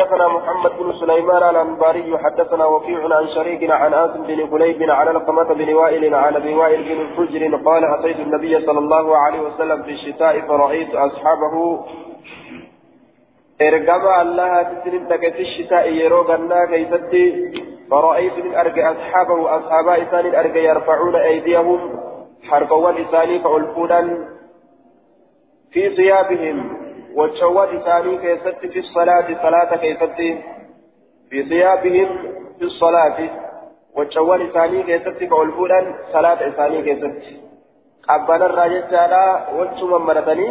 حدثنا محمد بن سليمان الأنباري حدثنا وكيع عن شريك عن آسم بن قليب عن القمة بن وائل عن أبي وائل بن الحجر قال أتيت النبي صلى الله عليه وسلم في الشتاء فرأيت أصحابه. إرقم الله تسلم تكت الشتاء يروغنا كيستي فرأيت من أرجع أصحابه أصحاب إسان أرجع يرفعون أيديهم حرقوا لساني فألفونا في ثيابهم. وجوات ثاني كيست في الصلاة صلاة كيست في ثيابهم في الصلاة. وجوات ثاني كيست كألفونا صلاة ثاني كيست أبانا الراجل تعالى وجم مرتني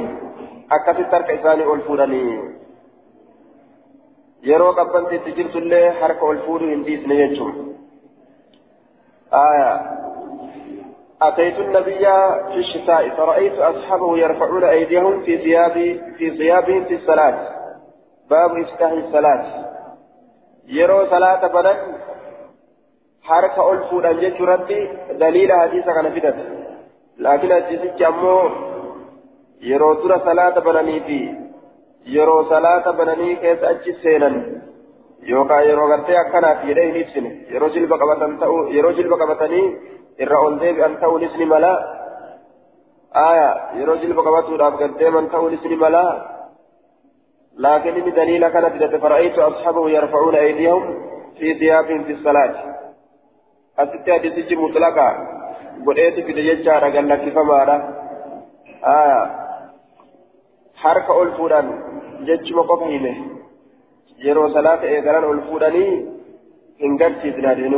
أكثر ترك إساني ألفونني yeroo qabbanti itti jirtullee harka ol fuudhuu hin dhiisne jechuun أتيت النبي في الشتاء فرأيت أصحابه يرفعون أيديهم في ثياب في ثيابهم في الصلاة. باب إفتاح الصلاة. يروا صلاة بدن حركة ألفون أن جترتي دليل حديث كان فدت لكن الجزء أمو يروا ترى صلاة بدني في. yeroo salaata bananii keessa achi seenan yookaan yeroo gartee akkanaaf jedhee hin ibsine yeroo jilba qabatan ta'uu yeroo jilba qabatanii irra ol deebi'an ta'uunis ni mala aya yeroo jilba qabatuudhaaf gaddeeman ta'uunis ni mala لكن إن دليل كانت إذا فرأيت أصحابه يرفعون أيديهم في ثيابهم في الصلاة أستطيع تسجي مطلقا قلت في دجاجة قال لك فما آه حركة ألفودان جتشما قفهمه يرو صلاة إيقران ألفوداني إنقرتي سنادين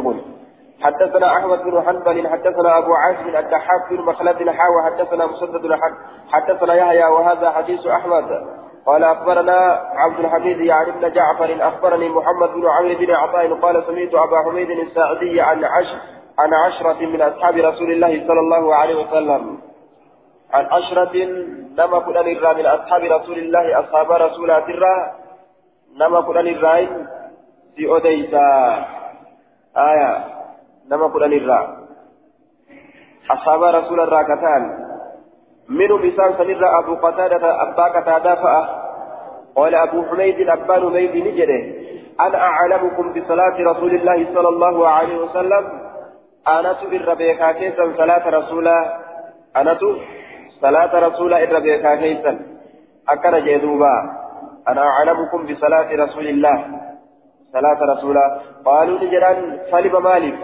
حدثنا أحمد بن حنبل حدثنا أبو عاصم الدحاك بن مخلد الحاوى حدثنا مسدد حدثنا يحيى وهذا حديث أحمد. قال أخبرنا عبد الحميد يعني بن جعفر أخبرني محمد بن عمرو بن عطاء قال سمعت أبا حميد الساعدي عن عشر عن عشرة من أصحاب رسول الله صلى الله عليه وسلم. عن عشرة نما كدن الرا من أصحاب رسول الله أصحاب رسول الله نما كدن الرا في أديسا آية. نما كدن الرا أصحاب رسول الله كتان منهم إنسان سنرى أبو قتادة أبا قتادة فأه قال أبو حميد أبا حميد نجده أنا أعلمكم بصلاة رسول الله صلى الله عليه وسلم أنا تبر بيكا كيسا صلاة رسوله أنا صلاة رسول إربيكا كيسا أكن جدوبا أنا أعلمكم بصلاة رسول الله صلاة رسول قالوا لجلال سلم مالك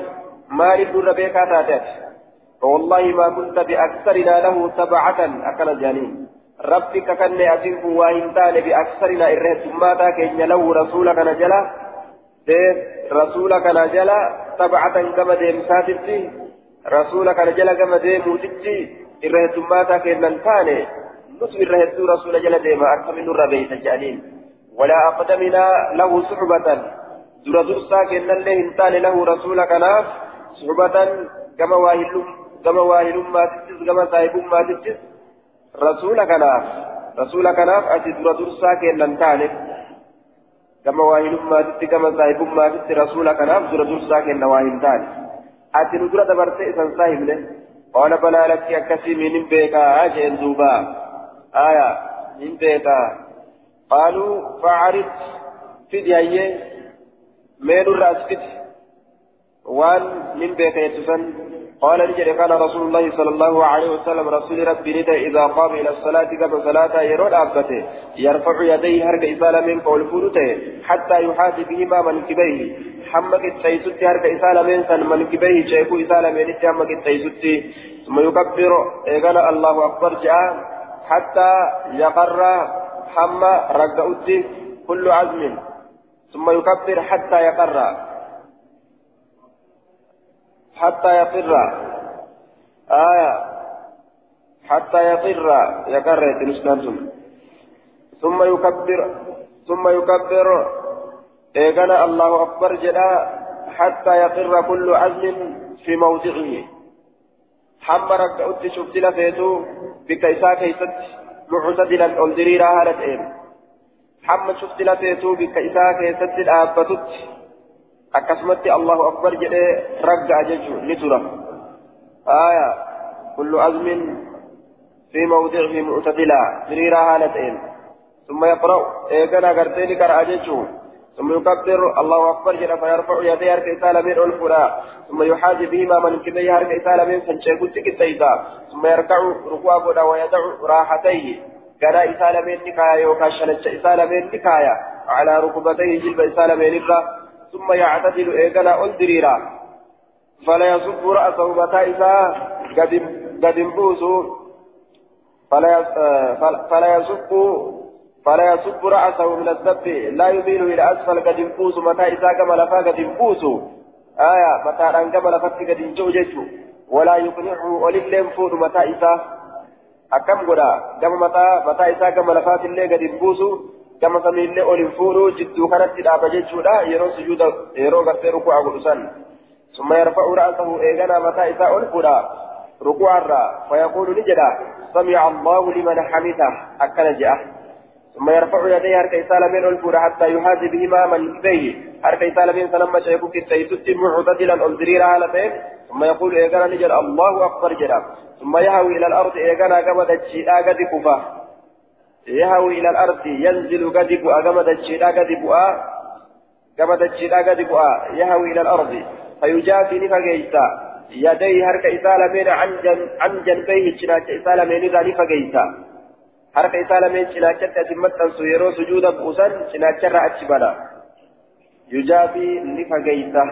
مالك ربيكا تاتت والله ما كنت بأكثرنا له تبعة أكن جانين ربك كن أتنك وإنتان بأكثرنا إرهت ماتا كإن له رسولك نجلا رسولك نجلا تبعة كما ديمساتتي رسولك نجلا كما ديموتتي irra heddummaataa kennan taane nutu irra hedduu rasuula jala deema akkami nurra beeyta jedhaniin walaa aqdaminaa lahu suxbatan dura dursaa kennallee hin taane lahu rasuula kanaaf suxbatan gama waahilum gama waahilummaatittis gama saahibummaatittis rasuula kanaaf rasuula kanaaf ati dura dursaa kennan taane gama waahilummaatitti gama saahibummaatitti rasuula kanaaf dura dursaa kenna waa hin taane ati nu dura dabarte isan saahibne قال بلا لك أكسي من بيكا أجل دوبا آية من بيكا قالوا فعرف في دياية مين الرأس فت وان من يتسن قال نجري كان رسول الله صلى الله عليه وسلم رسول ربي ندى إذا قام إلى الصلاة قبل صلاة يرون أبته يرفع يديه هرق إسالة من قول فلته حتى يحاذي بهما منكبيه. حمك التيسوتي هرق إسالة من سن منكبيه شيكو إسالة من حمك التيسوتي. ثم يكبر إيقال الله أكبر جاء حتى يقر حم رقعت كل عزم. ثم يكبر حتى يقر. حتى يقر. آية. حتى يقر. يقر تنسكنتم ثم يكبر. ثم يكبر. إيقان الله أكبر جدا. حتى يقر كل عزم في موضعه. حمى ركعت شفت لفيتو بكيسا كيست معتدلا أولدريرا هالت إيم حمى شفت لفيتو بكيسا كيست الآبتت akbar jedhee ragga'a jechuun ni tura. Aya kullu azmin fi mawdi'ihi mu'tadila. Diriiraa haala ta'een. ثم يقرأ إيقنا قرتين قرأ جيشه ثم يكبر الله أكبر جل فيرفع يديه هرك إسالة من الفلا ثم يحاذي بهما من كبيه هرك إسالة من فنشيكو تكتيتا ثم يركع ركوع بودا ويدع راحتيه قال إسالة من نكايا يوكا شنج إسالة من نكايا على ركبتيه جلب إسالة من الرا ثم يعتدل إيقنا أندريرا. فلا يصب رأسه متى إذا قد انبوسوا فلا فلا يصب فلا يصب رأسه من الذب. لا يميل إلى أسفل قد ينفوس متى إذا كما لفا قد ينفوس آية متى أن كما لفت قد ينجو ولا يقنعه ولله ينفوس متى إذا أكم قدا؟ كما متى متى إذا كما لفات الله قد ينفوس الله أولين فورو جدو كانت تدابا جيشو لا يرو سجود يرو غفر ركوع قدسان ثم يرفع رأسه إيغانا متى إذا أولفودا ركوع فيقول نجدا سمع الله لمن حمده أكل جاء ثم يرفع يديه هرك إسالة من الفور حتى يحاذي بهما من كبيه هرك إسالة من سلم شيخك التيتت معتدلا أنزرير هالتين ثم يقول إيقانا نجل الله أكبر جدا ثم يهوي إلى الأرض إيقانا قمد الشيطاء قد كفا يهوي إلى الأرض ينزل قد بؤا قمد الشيطاء قد بؤا قمد الشيطاء قد يهوي إلى الأرض. فيجافي نفقيتا يديه هرك إسالة من عن, جن عن جنبيه إسالة من ذلك فقيتا harka isaa lameen cinaachatti asin maxxansu yeroo sujuuda buusan cinaacharra achi bana yujaabii ni fageeysa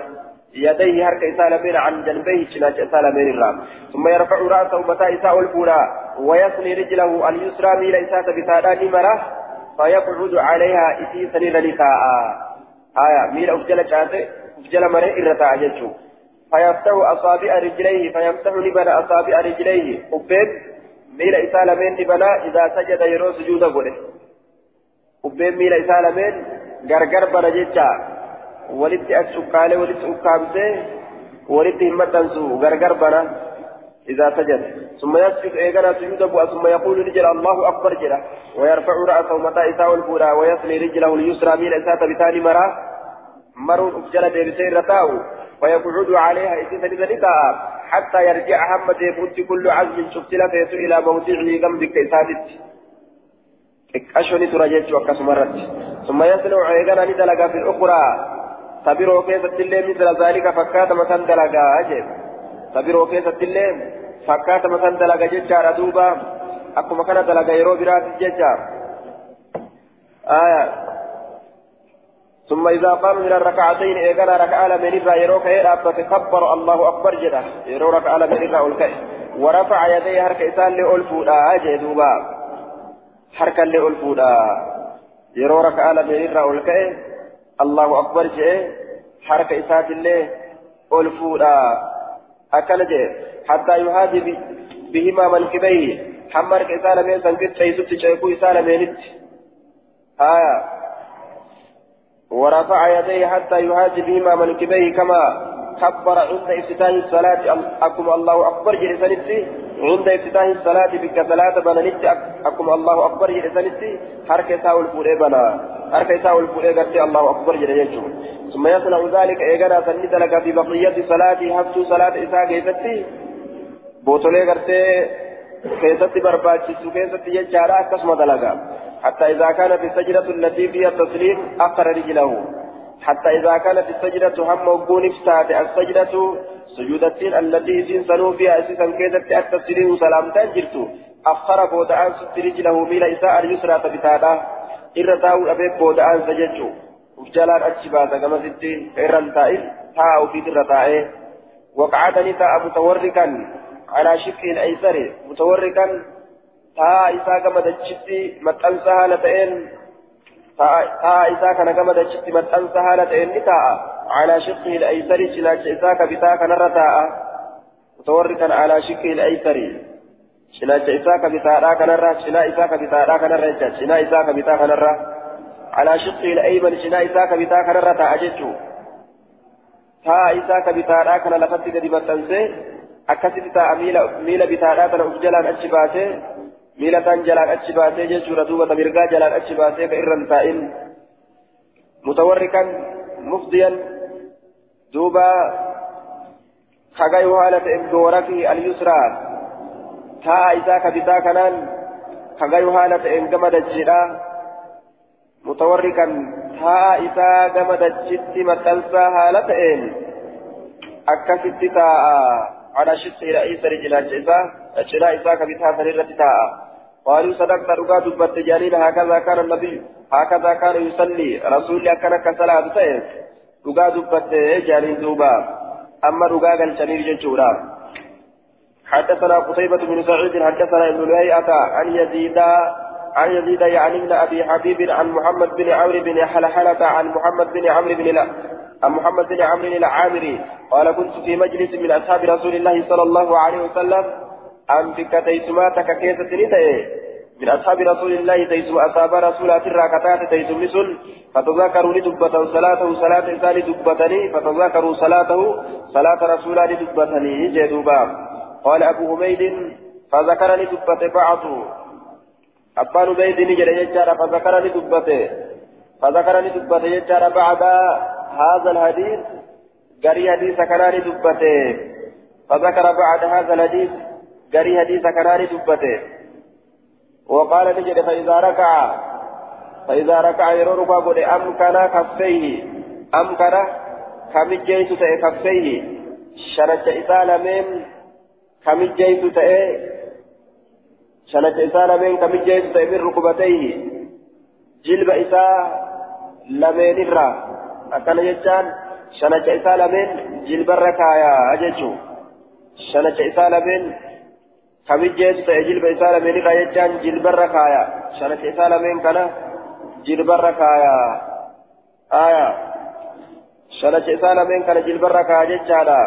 يديه هرك إسالة بين عن جنبيه شناش إسالة بين الرام ثم يرفع رأسه متى إساء الأولى ويصلي رجله اليسرى ميل إساءة بتادان مرة فيقعد عليها إسي سنين لكاء آية ميل أفجل شاته أفجل مرة إرتاع جيشه فيفتح أصابع رجليه فيمسح لبن أصابع رجليه miila isaa lameen dibanaa idaa sajada yeroo sujuuda godhe ubbeen miila isaa lameen gargar bana jecha walitti as cukkaalee walitti ukkaamsee walitti hin maxxansu gargar bana إذا سجد. ثم يسجد إيقنا سجود أبوه ثم يقول رجل الله أكبر جله ويرفع رأسه متى إساء الفولا ويصلي رجله اليسرى من إساءة بتالي مرة. مرون أفجل بيرسير رتاه ويقعد عليها إذا سجد حتى يرجع محمد يفوت كل عزم شفت لك إلى موضعه كم بك إسادت أشوني ترجيت وكاس مرت. ثم يصنع عيغانا ندلقا في الأخرى. تبرو كيف التلين مثل ذلك فكات مثلا دلقا. أجب تبرو كيف التلين فكات مثلا دلقا ججار دوبا أكو مكان دلقا يرو برات ججار آية ثم إذا قام من الركعتين إيقنا ركع لمن إذا يروك إيرابة كبر الله أكبر جدا يرو ركع لمن إذا أولك ورفع يديه هرك إسان لألفودا أجي دوبا حركا لألفودا يرو ركع لمن إذا أولك الله أكبر جي حرك إسات الله أكل جي حتى يهادي بهما من كبيه حمرك إسان من سنكت شيء ست شيكو إسان من آية ورفع يديه حتى يهاجي بهما منكبيه كما كبر عند افتتاح الصلاة أكم الله أكبر جلسانتي عند افتتاح الصلاة بك صلاة بنانت أكم الله أكبر جلسانتي حركة تاول فوري بنا حركة تاول فوري قرتي الله أكبر جلسانتي ثم يصنع ذلك إيقنا سنت لك في بقية صلاة هفتو صلاة إساء كيفتي. بوتولي قرتي كيفتي برباچسو كيفتي ججارة أكسم دلقا. حتى إذا كانت السجدة التي فيها التسليم أخر رجله. حتى إذا كانت السجدة هم وقون افتات السجدة سجودتين التي سنسنوا فيها أساسا كيدت التسليم سلام تنجرت أخر بودعان ست رجله ميل إساء اليسرى تبتادا. إرتاو أبيك بودعان سجدت وجلال أجباتا كما ستي إرن تائل تاو في الرتائه وقعدني تاء متوركا على شك الأيسر متوركا taa isaa gama dachitti maxxansa haala ta'een taa isaa kana gama dachitti maxxansa haala ta'een ni taa'a calaa shiqqi al-aysari cinaacha isaa ka bitaa kanarra taa'a mutawarri kan calaa shiqqi al-aysari kanarra jecha cinaa isaa ka bitaa kanarra calaa shiqqi al-ayman cinaa isaa ka bitaa kanarra taa'a jechuu taa isaa ka bitaadhaa kana lafatti gadi maxxansee akkasitti taa'a miila bitaadhaa kana uf jalaan achi baasee miila kan jalaan achi baasee jechuudha duuba tamirgaa jalaan achi baasee ka irra taa'in mutawarrikan mufdiyan duuba kagayu haala ta'e doorafi alyusraa taa'a isaa ka bitaa kanaan kagayu haala ta'een gama dachiidha mutawarrikan ها إسا كما دجت متنسى هالتين أكست تاء على شق رئيس رجلات إسا أشراء إسا كبتها سريرة تاء قالوا صدقت رقا دبت جانين هكذا كان النبي هكذا كان يصلي رسول أكنا كصلاة تاء رقا دبت جانين دوبا أما رقا كان شنير جنشورا حدثنا قتيبة بن سعيد حدثنا ابن لهيئة عن يزيد عن يزيد يعني ابن أبي حبيب عن محمد بن عمرو بن حلحلة عن محمد بن عمرو بن لا عن محمد بن عمرو العامري. قال كنت في مجلس من أصحاب رسول الله صلى الله عليه وسلم. أن بك تيسماتك كيف تنتهي. من أصحاب رسول الله تيسم أصحاب رسول الله كتات تيسم نسل فتذكروا لدبة صلاته صلاة إنسان دبتني فتذكروا صلاته صلاة رسول الله دبتني جدوبا قال أبو حميد فذكرني دبة بعض. أبان بيد نجر يجار فذكرني دبته فذكرني دبته يجار بعد هذا الحديث. قري حديث كناني دبته فذكر بعد هذا الحديث قري حديث كناني دبته وقال نجر فإذا ركع فإذا ركع يرورك قد أمكن كفيه أمكن كمجيت كفيه شرج إسالمين كمجيت تأي شنك إساء لمن كمجيت تأي من ركبتيه جلب إساء لمن الرا أكن يجان شنك إساء لمن جلب الركايا أججو شنك إساء لمن كمجيت تأي جلب إساء لمن الرا يجان جلب الركايا شنك إساء لمن كان جلب الركايا آية شنك إساء لمن كان جلب الركايا ججالا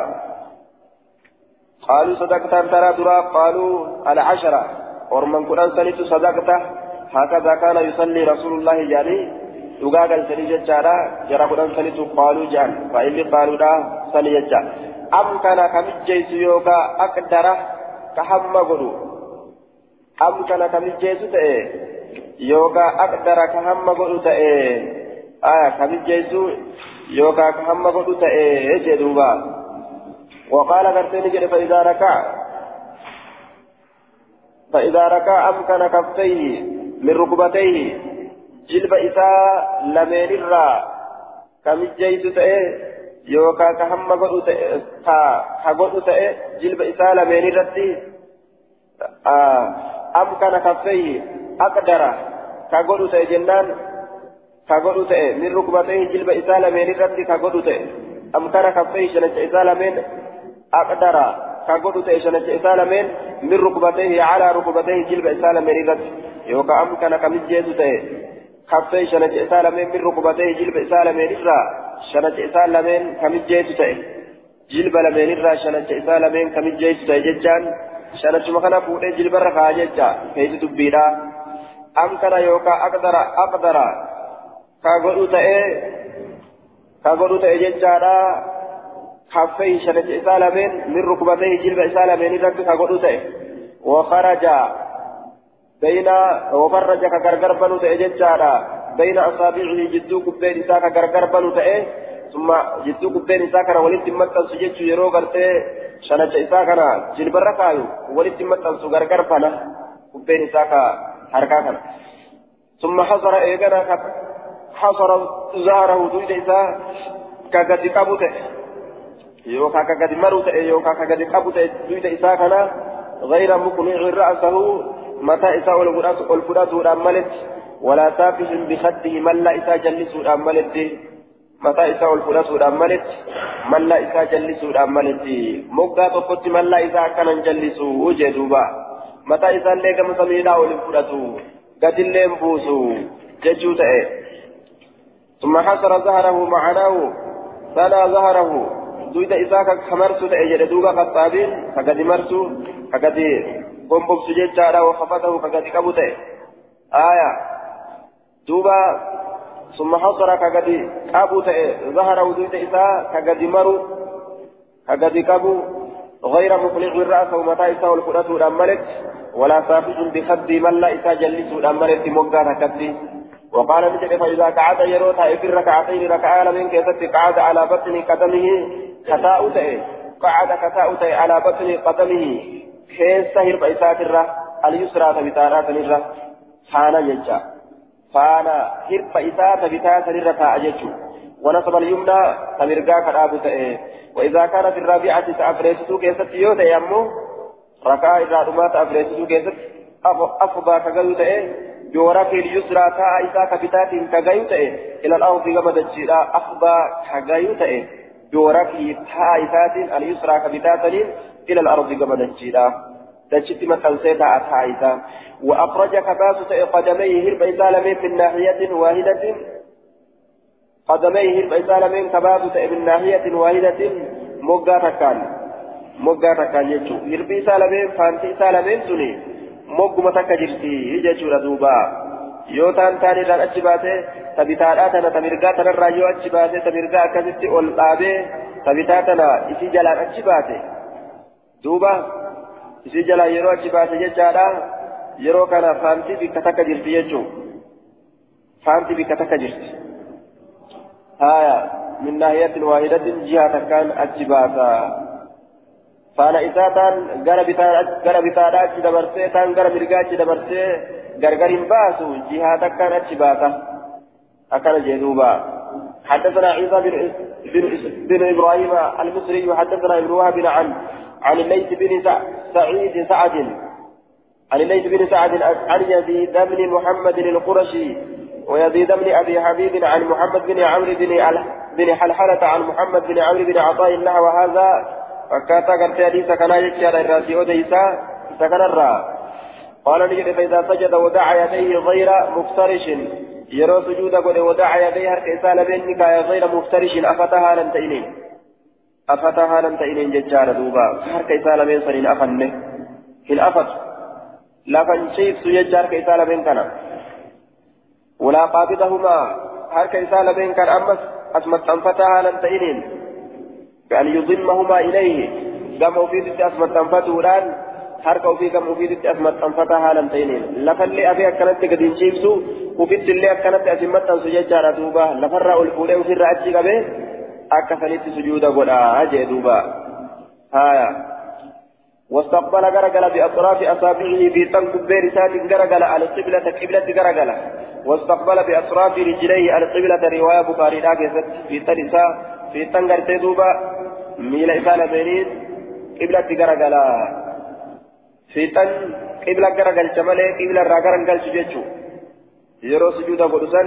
قالوا صدقت ترى درا قالوا العشرة ورمن قرآن سنت صدقت هكذا كان يصلي رسول الله jechaadha jara kudhan sanitu qaaluu jaan fa'illi qaaluudha sani jecha am kana kamijjeessu yookaa aqdara ka hamma godhu am kana kamijjeessu ta'e yookaa aqdara ka hamma godhu ta'e aya kamijjeessu yookaa ka hamma godhu ta'e jedhuuba وقال غرتين جل فإذا ركع. فإذا ركع أمكن كفيه من ركبتيه. جلب إساء لمن الرا. كمجيس تأه؟ يوكا كهم قدو تأه. كقدو تأه؟ جلب إساء لمن الرتي. أمكن كفيه أقدر. كقدو تأه جنان؟ كقدو تأه من ركبتيه. جلب إساء لمن الرتي. كقدو تأه؟ أمكن كفيه جنة إساء لمن؟ أقدر. كقول تيشنة إسالمين من؟ ركبتيه على ركبتيه جلب إسالمين رد يوكا أمكن كمجيز تيه كفي شنة إسالمين من؟ ركبتيه جلب إسالمين إسرا شنة إسالمين كمجيز تيه جلب لمين إسرا شنة إسالمين كمجيز تيه ججان. شنة مكانا فوتي جلب رخا ججا. كيس تبيرا أمكن يوكا أقدر. أقدر. كقول تيه كقول تيه ججانا؟ كفيه شنت إسالمين من ركبتيه جلب إسالمين رك كغدوته وخرج بين وخرج كغرغر بنو تأججارا بين أصابعه جدو كبين إساك كغرغر بنو تأه ثم جدو كبين إساك ولد متن سجدت يرو غرتي شنت إساكنا جلب ركايو ولد متن سغرغر بنا كبين إساك حركاكنا ثم حصر إيغانا حصر زهره دويد إساك كغد قبوته يوكا كقد مروا يوكا كقد قبض دويت إساء كان غير مقنع رأسه متى إساء والفرات الأملت ولا سافح بخده من لا إساء جلس الأملت متى إساء والفرات الأملت من لا إساء جلس الأملت مقا تقول من لا إساء كان جلس وجدوبا متى إساء لك مسمينا والفرات قد اللين بوسو ججوت ثم حصر ظهره معناه سنى ظهره دويدا إساك كمرسو تأجد دوغا خطابين كقد مرسو كقد قنبب سجد جارا وخفته كقد كبوته آية دوبا ثم حصر كقد كابو ظهره دويدا إساك كقد مرو كقد كابو غير مقلع الرأس ومتى إساء والفرات الأملت ولا سافز بخد من لا إساء جلس الأملت مقا ككدي وقال مثل فإذا قعد يروتا في الركعتين ركعان من كيست قعد على بطن قدمه. كتاء تأي قعد كتاء تأي على بطن قدمه. كيس هرب إسات الرا اليسرى تبتارات الرا حانا ججا. فانا هرب إساءة بتاء سريرة أججو ونصب اليمنى تمرقا كراب تأيه وإذا كانت الرابعة تأفريسو كيست يوتا يمو ركا إذا رمات أفريسو كيست أفضى كغيو تأيه جورك اليسرى تاء إساءة بتاء كغيو تأيه إلى الأرض قبل الجيرا أفضى كغيو تأيه جورك تاء إساءة اليسرى كبتاء إلى الأرض قبل الجيرا. دجت مكانسيتا أتايتا وأخرج كباس قدميه هرب إسالمين من ناحية واحدة. قدميه هرب إسالمين كباس من ناحية واحدة. مقا تكان مقا تكان يجو هرب إسالمين فانتي إسالمين سني مقما تكجرتي يجو ردوبا yoo taan taan irraan achi baate tabitaadhaa tana tamirgaa tanarraa yoo achi baate tamirgaa akkasitti ol dhaabee tabitaa tana isii jalaan achi baate duuba isii jalaa yeroo achi baase jechaadha yeroo kana faantii bikka takka jirti jechuun faantii bikka takka jirti haya min naahiyatin waahidatin jihaa takkaan achi baasa faana isaa taan gara bitaadhaa achi dabarsee taan gara mirgaa achi dabarsee gargar hin baasu jihaa takkaan achi baasa akkana jedhuuba حدثنا عيسى بن بن, إبراهيم المصري حدثنا ابن وهب عن عن الليث بن سعيد سعد عن الليث بن سعد عن يزيد بن محمد القرشي ويزيد بن ابي حبيب عن محمد بن عمرو بن بن حلحلة عن محمد بن عمرو بن عطاء نحو هذا فكاتا قرت حديث كان يجعل الراسي أديسا سكن الرا قال نجد فإذا سجد ودعا يديه غير مفترش يرى سجود قد ودعا يديه هرك إسالة بينك غير مفترش أفتها لن تئنين أفتها لم تئن ججال دوبا إسالة من سنين أفنه هل أفت لفن شيف سيجار كإسالة من كان ولا قابضهما حركة إسالة كان أمس أسمت أنفتها لم تئن بأن يضمهما إليه. قام وفيد أسمت أنفته الآن. حركة وفي قام وفيد أسمت أنفتها لم تئن لفن لي أبي أكلت قدين شيفسو وفيد اللي أكلت أسمت أنسججار دوبا لفن الفولي وفي الرأتي قبه. أكثرت سجود قدا جدوبا هايا. واستقبل غرغل بأطراف أصابعه في تنك بيرسات غرغل على القبلة قبلة غرغل واستقبل بأطراف رجليه على القبلة رواية بخاري راكزت في تنسا في تنغر تدوبا ميل إسالة بينين قبلة غرغل في تن قبلة غرغل شمالي قبلة راغرغل سجيتشو يرو سجود قدسا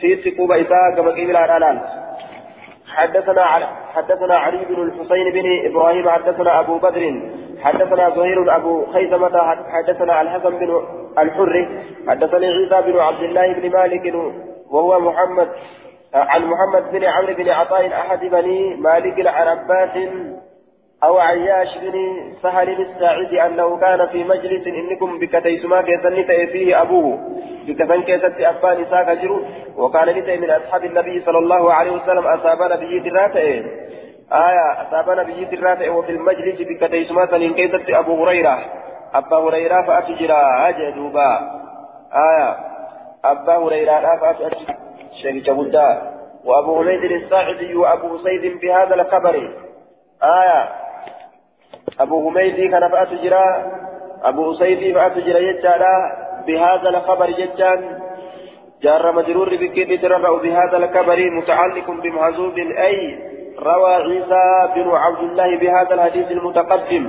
في تقوبة إساءة كما قبلة رالال حدثنا حدثنا علي بن الحسين بن إبراهيم حدثنا ابو بدر حدثنا زهير ابو خيثمة حدثنا الحسن بن الحر حدثني عيسى بن عبد الله بن مالك وهو محمد عن محمد بن عمرو بن عطاء أحد بني مالك عن عباس أو عياش بن سهل الساعدي أنه كان في مجلس إنكم بكتيسما كيسن فيه أبوه. بكتن كيست أبان إساك جرو. وكان نتي من أصحاب النبي صلى الله عليه وسلم أصابنا به دراتئ آية أصابنا به دراتئ وفي المجلس بكتيسما سنين كيست أبو هريرة. أبا هريرة فأتجرا أجدوبا. آية أبا هريرة فأتجرا. شيخ جبودا وأبو هريرة الساعدي وأبو سيد بهذا الخبر. آية. أبو هميدي كان فأتجرا أبو أسيدي فأتجرا يجارا بهذا الخبر ججان جار مجرور بكيد ترفع بهذا الخبر متعلق بمحزوب أي روى عيسى بن عبد الله بهذا الحديث المتقدم.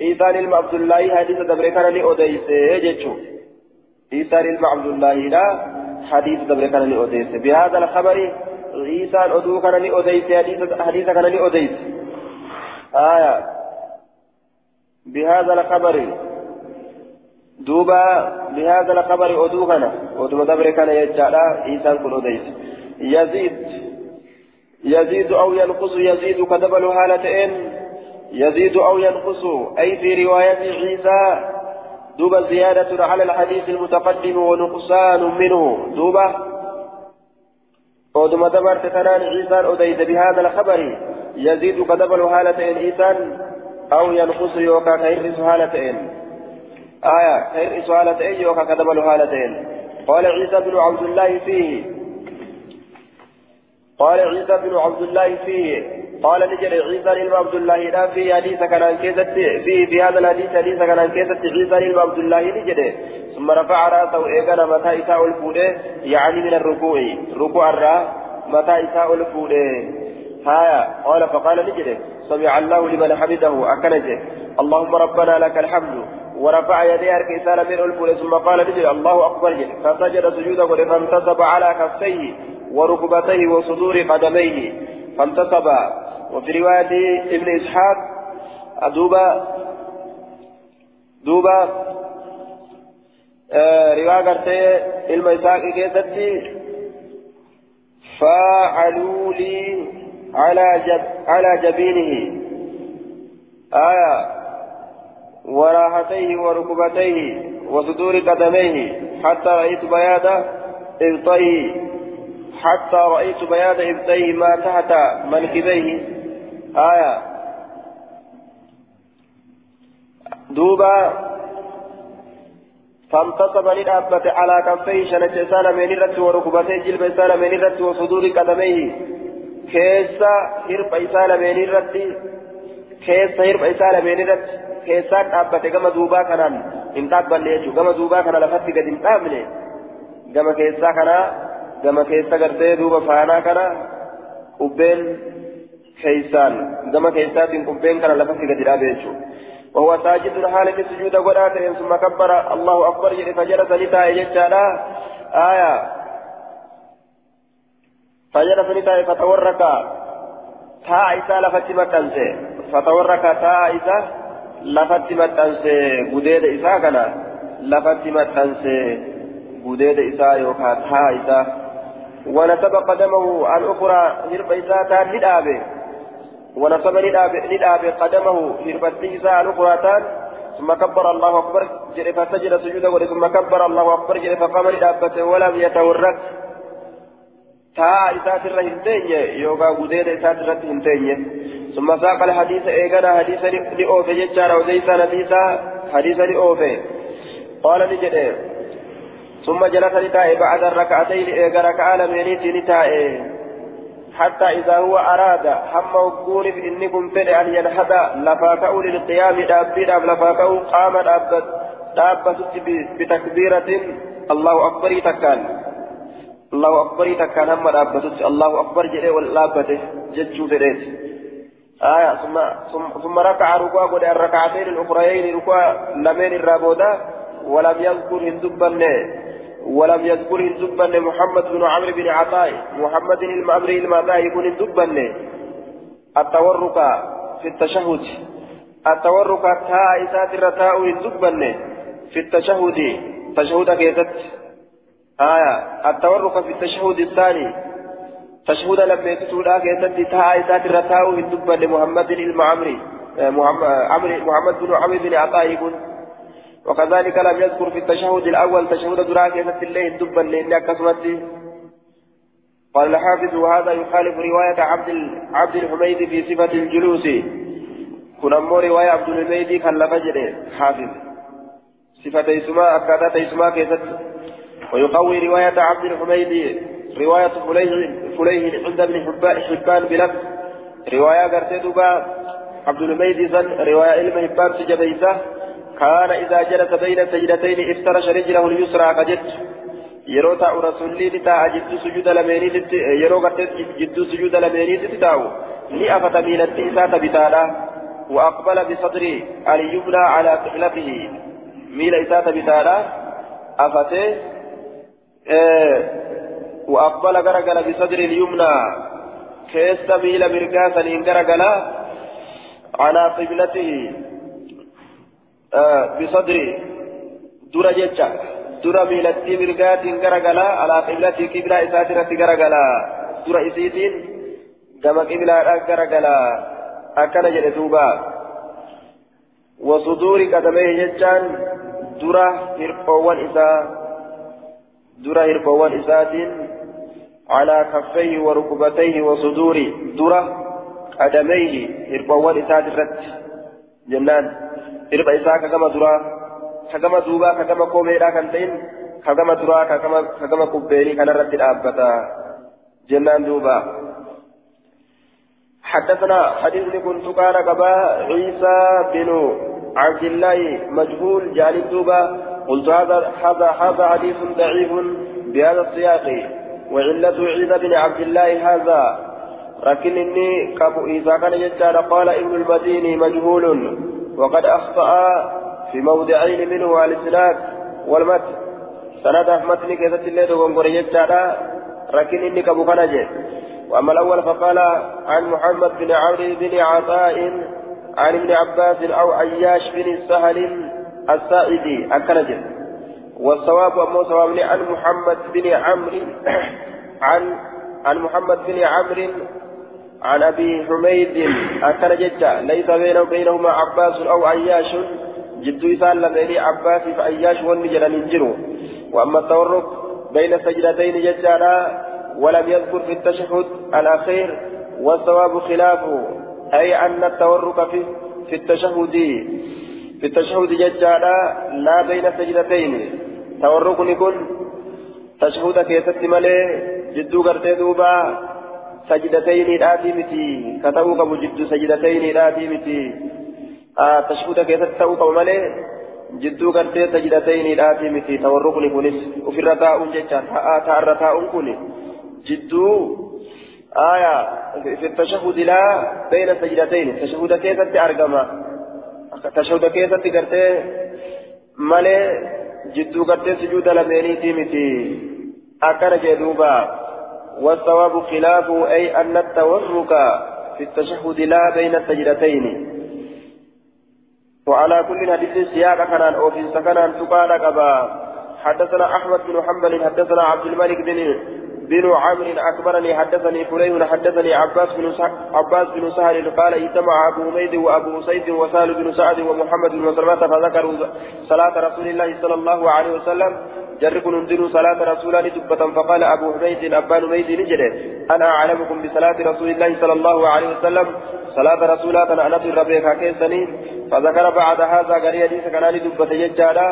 عيسى بن عبد الله حديث دبركان لأوديس يجتشو عيسى بن الله لا. حديث دبركان لأوديس بهذا الخبر عيسى أدو كان لأوديس حديث كان لأوديس آية. بهذا الخبر. دوبا بهذا الخبر أدوغنا ودوما دبر كان يجعل إيسان كل أديس يزيد. يزيد أو ينقص. يزيد كدبل هالتين يزيد أو ينقص. أي في رواية عيسى دوبا زيادة على الحديث المتقدم ونقصان منه. دوبا. ودوما دبر تتنان عيسى أديس بهذا الخبر. يزيد كدبل هالتين إيسان أو ينقص يوكا كيرس هالتين آية كيرس هالتين يوكا كدبل هالتين قال عيسى بن عبد الله فيه. قال عيسى بن عبد الله فيه. قال نجري عيسى للم عبد الله في حديث كان كيست في في هذا الحديث حديث كان كيست عيسى للم عبد الله نجري ثم رفع رأسه ايقنا متى إساء الفودة يعني من الركوع. ركوع الرا متى إساء الفودة. هايا قال فقال نجري سمع الله لمن حمده أكنجه اللهم ربنا لك الحمد. ورفع يديه كيسان من الفول ثم قال نجري الله أكبر. فسجد سجوده فانتصب على كفيه وركبتيه وصدور قدميه. فانتصب وفي رواية ابن إسحاق دوبا دوبا آه رواية قرتي علم إسحاق كيستي فعلوا لي على جب على جبينه. آية وراحتيه وركبتيه وصدور قدميه حتى رأيت بياض إبطيه. حتى رأيت بياض إبطيه ما تحت منكبيه. آية. دوبا فانتصب للأبة على كفيه شنج سال من الرت وركبتيه جلب سال من الرت وصدور قدميه. كيس هرب سال من الرت كيس هرب سال من الرت. كيسان أبة كما دوبا كنان. إن تقبل ليجو كما دوبا كان لفتك قد انتامني كما كيسا كنا كما كيسا قرتي دوبا فانا كنا قبين كيسان كما كيسات قبين كان لفتك قد رابيجو وهو ساجد حالة سجود قرآت ثم كبر الله أكبر فجلس لتاء يجعل آية فجلس لتاء فتورك تاء إسا لفت مكانسي فتورك تاء إسا لفت مكانسي قديد إسا كنا لفت مكانسي قديد إسا يوكا تاء إسا ونسب قدمه الأخرى هرب إسا تان للآبه ونصب للآب قدمه في فتيسا الأخرى ثم كبر الله أكبر جري فسجد سجودا ثم كبر الله أكبر جري فقام للآبة ولم يتورك تا إسات الرهنتين يوغا قدير إسات الرهنتين ثم ساق الحديث إيغانا حديث لأوفي جتشارا وزيسا نبيسا حديث لأوفي قال لجده ثم جلس لتائي بعد الركعتين إيغا ركعة لمينيتي لتائي حتى إذا هو أراد هم وقول إني كنت أن ينهض لفاكأ للقيام دابي داب لفاكأ قام دابت بتكبيرة. الله أكبر تكان الله أكبر تكان هم دابت الله أكبر جري واللابته ججو فريت آية ثم ثم ركع ركوع قد الركعتين الأخريين ركوع لمن الرابودا ولم يذكر هندبا ولم يذكر الدبن محمد بن عمرو بن عطاء. محمد المأمري المعطاء يكون الدبن التورك في التشهد. التورك تاء إسات الرتاء الدبن في التشهد. تشهد كيست. آية. التورك في التشهد الثاني. تشهد لما يتسودا كيست. تاء إسات الرتاء الدبن محمد المعمري محمد بن عمرو بن عطاء يكون وكذلك لم يذكر في التشهد الأول تشهد دراكة الليل دبا لأن أكسمت قال الحافظ وهذا يخالف رواية عبد عبد الحميد في صفة الجلوس. كن أمو رواية عبد الحميد كان لفجر حافظ. صفة اسماء أكادات اسماء كيست. ويقوي رواية عبد الحميد رواية فليه فليه عند ابن حبان بلفظ. رواية قرتي عبد الحميد رواية علم حبان سجبيسه كان إذا جلس بين سجدتين افترش رجله اليسرى كجت yeroo taa'u rasuulli ni taa'a jidduu sujuuda lameeniitti yeroo gartee jidduu sujuuda lameeniitti taa'u ni afata miilatti isaa tabitaadha وأقبل بصدره اليمنى على قبلته. ميل إساءة بتالا أفته آه وأقبل غرقل بصدر اليمنى. كيست ميل مرقاسا إن غرقل على قبلته. بصدري درا جتا درا ميلتي مرقات غرغلا. على قبلتي قبلة إساترة غرغلا. درا إسيتين كما قبلة غرغلا. أكن جلدوبا وصدور قدميه جتان درا هرقوان إسا. درا هرقوان إساتين على كفيه وركبتيه وصدور درا قدميه هرقوان إساترة جنان. Irba isaa kagama duraa kagama duubaa kagama koomeedhaa kan ta'in kagama duraa kagama kubbeenii kanarratti dhaabbata jennaan duuba. حدثنا حديث كنت كان قبا عيسى بن عبد الله مجهول جانب دوبا قلت هذا هذا هذا حديث ضعيف بهذا السياق وعلة عيسى بن عبد الله هذا. لكن إني كابو إذا كان يجعل قال ابن المديني مجهول. وقد أخطأ في موضعين منه على الإسناد والمت سند متن كيف تلي دوغون قرية لكن إني كان وأما الأول فقال عن محمد بن عمرو بن عطاء عن ابن عباس أو عياش بن سهل السائدي أكنجل والصواب أمو صواب عن محمد بن عمرو عن عن محمد بن عمرو عن أبي حميد أكنجل ليس بينه وبينهما عباس أو عياش. جدو يسال بين عباس فعياش والنجل ننجروا وأما التورك بين سجدتين ججالا ولم يذكر في التشهد الأخير والصواب خلافه أي أن التورك في في التشهد في التشهد ججالا لا بين سجدتين. تورك يكون تشهد كيست ملي جدو قرتي دوبا سجدتين الآتي متي. كتبوك بجد سجدتين الآتي متي. آه تشهد كيست توك ملي جدو قرتي سجدتين الآتي متي. تورك يكونس وفي الرتاء ججا تأرى تاء كوني جدو آية في التشهد لا بين سجدتين. التشهد كيف أرقما التشهد كيف تقرتي مالي جدو قرتي سجود لميني تيمتي أكن جدوبا والصواب خلافه أي أن التورك في التشهد لا بين السجدتين. وعلى كل حديث سياق كان أو في سكن تقال قبا حدثنا أحمد بن حنبل حدثنا عبد الملك بن بن عمرو أكبرني حدثني فليح حدثني عباس بن عباس بن سهل قال اجتمع أبو حميد وأبو سيد وسهل بن سعد ومحمد بن مسلمة فذكروا صلاة رسول الله صلى الله عليه وسلم. جركم انزلوا صلاة رسول الله دبة فقال أبو حميد أبان حميد نجده. أنا أعلمكم بصلاة رسول الله صلى الله عليه وسلم. صلاة رسول الله أنا ربك كيسني فذكر بعد هذا قال حديث كان دبة يجالا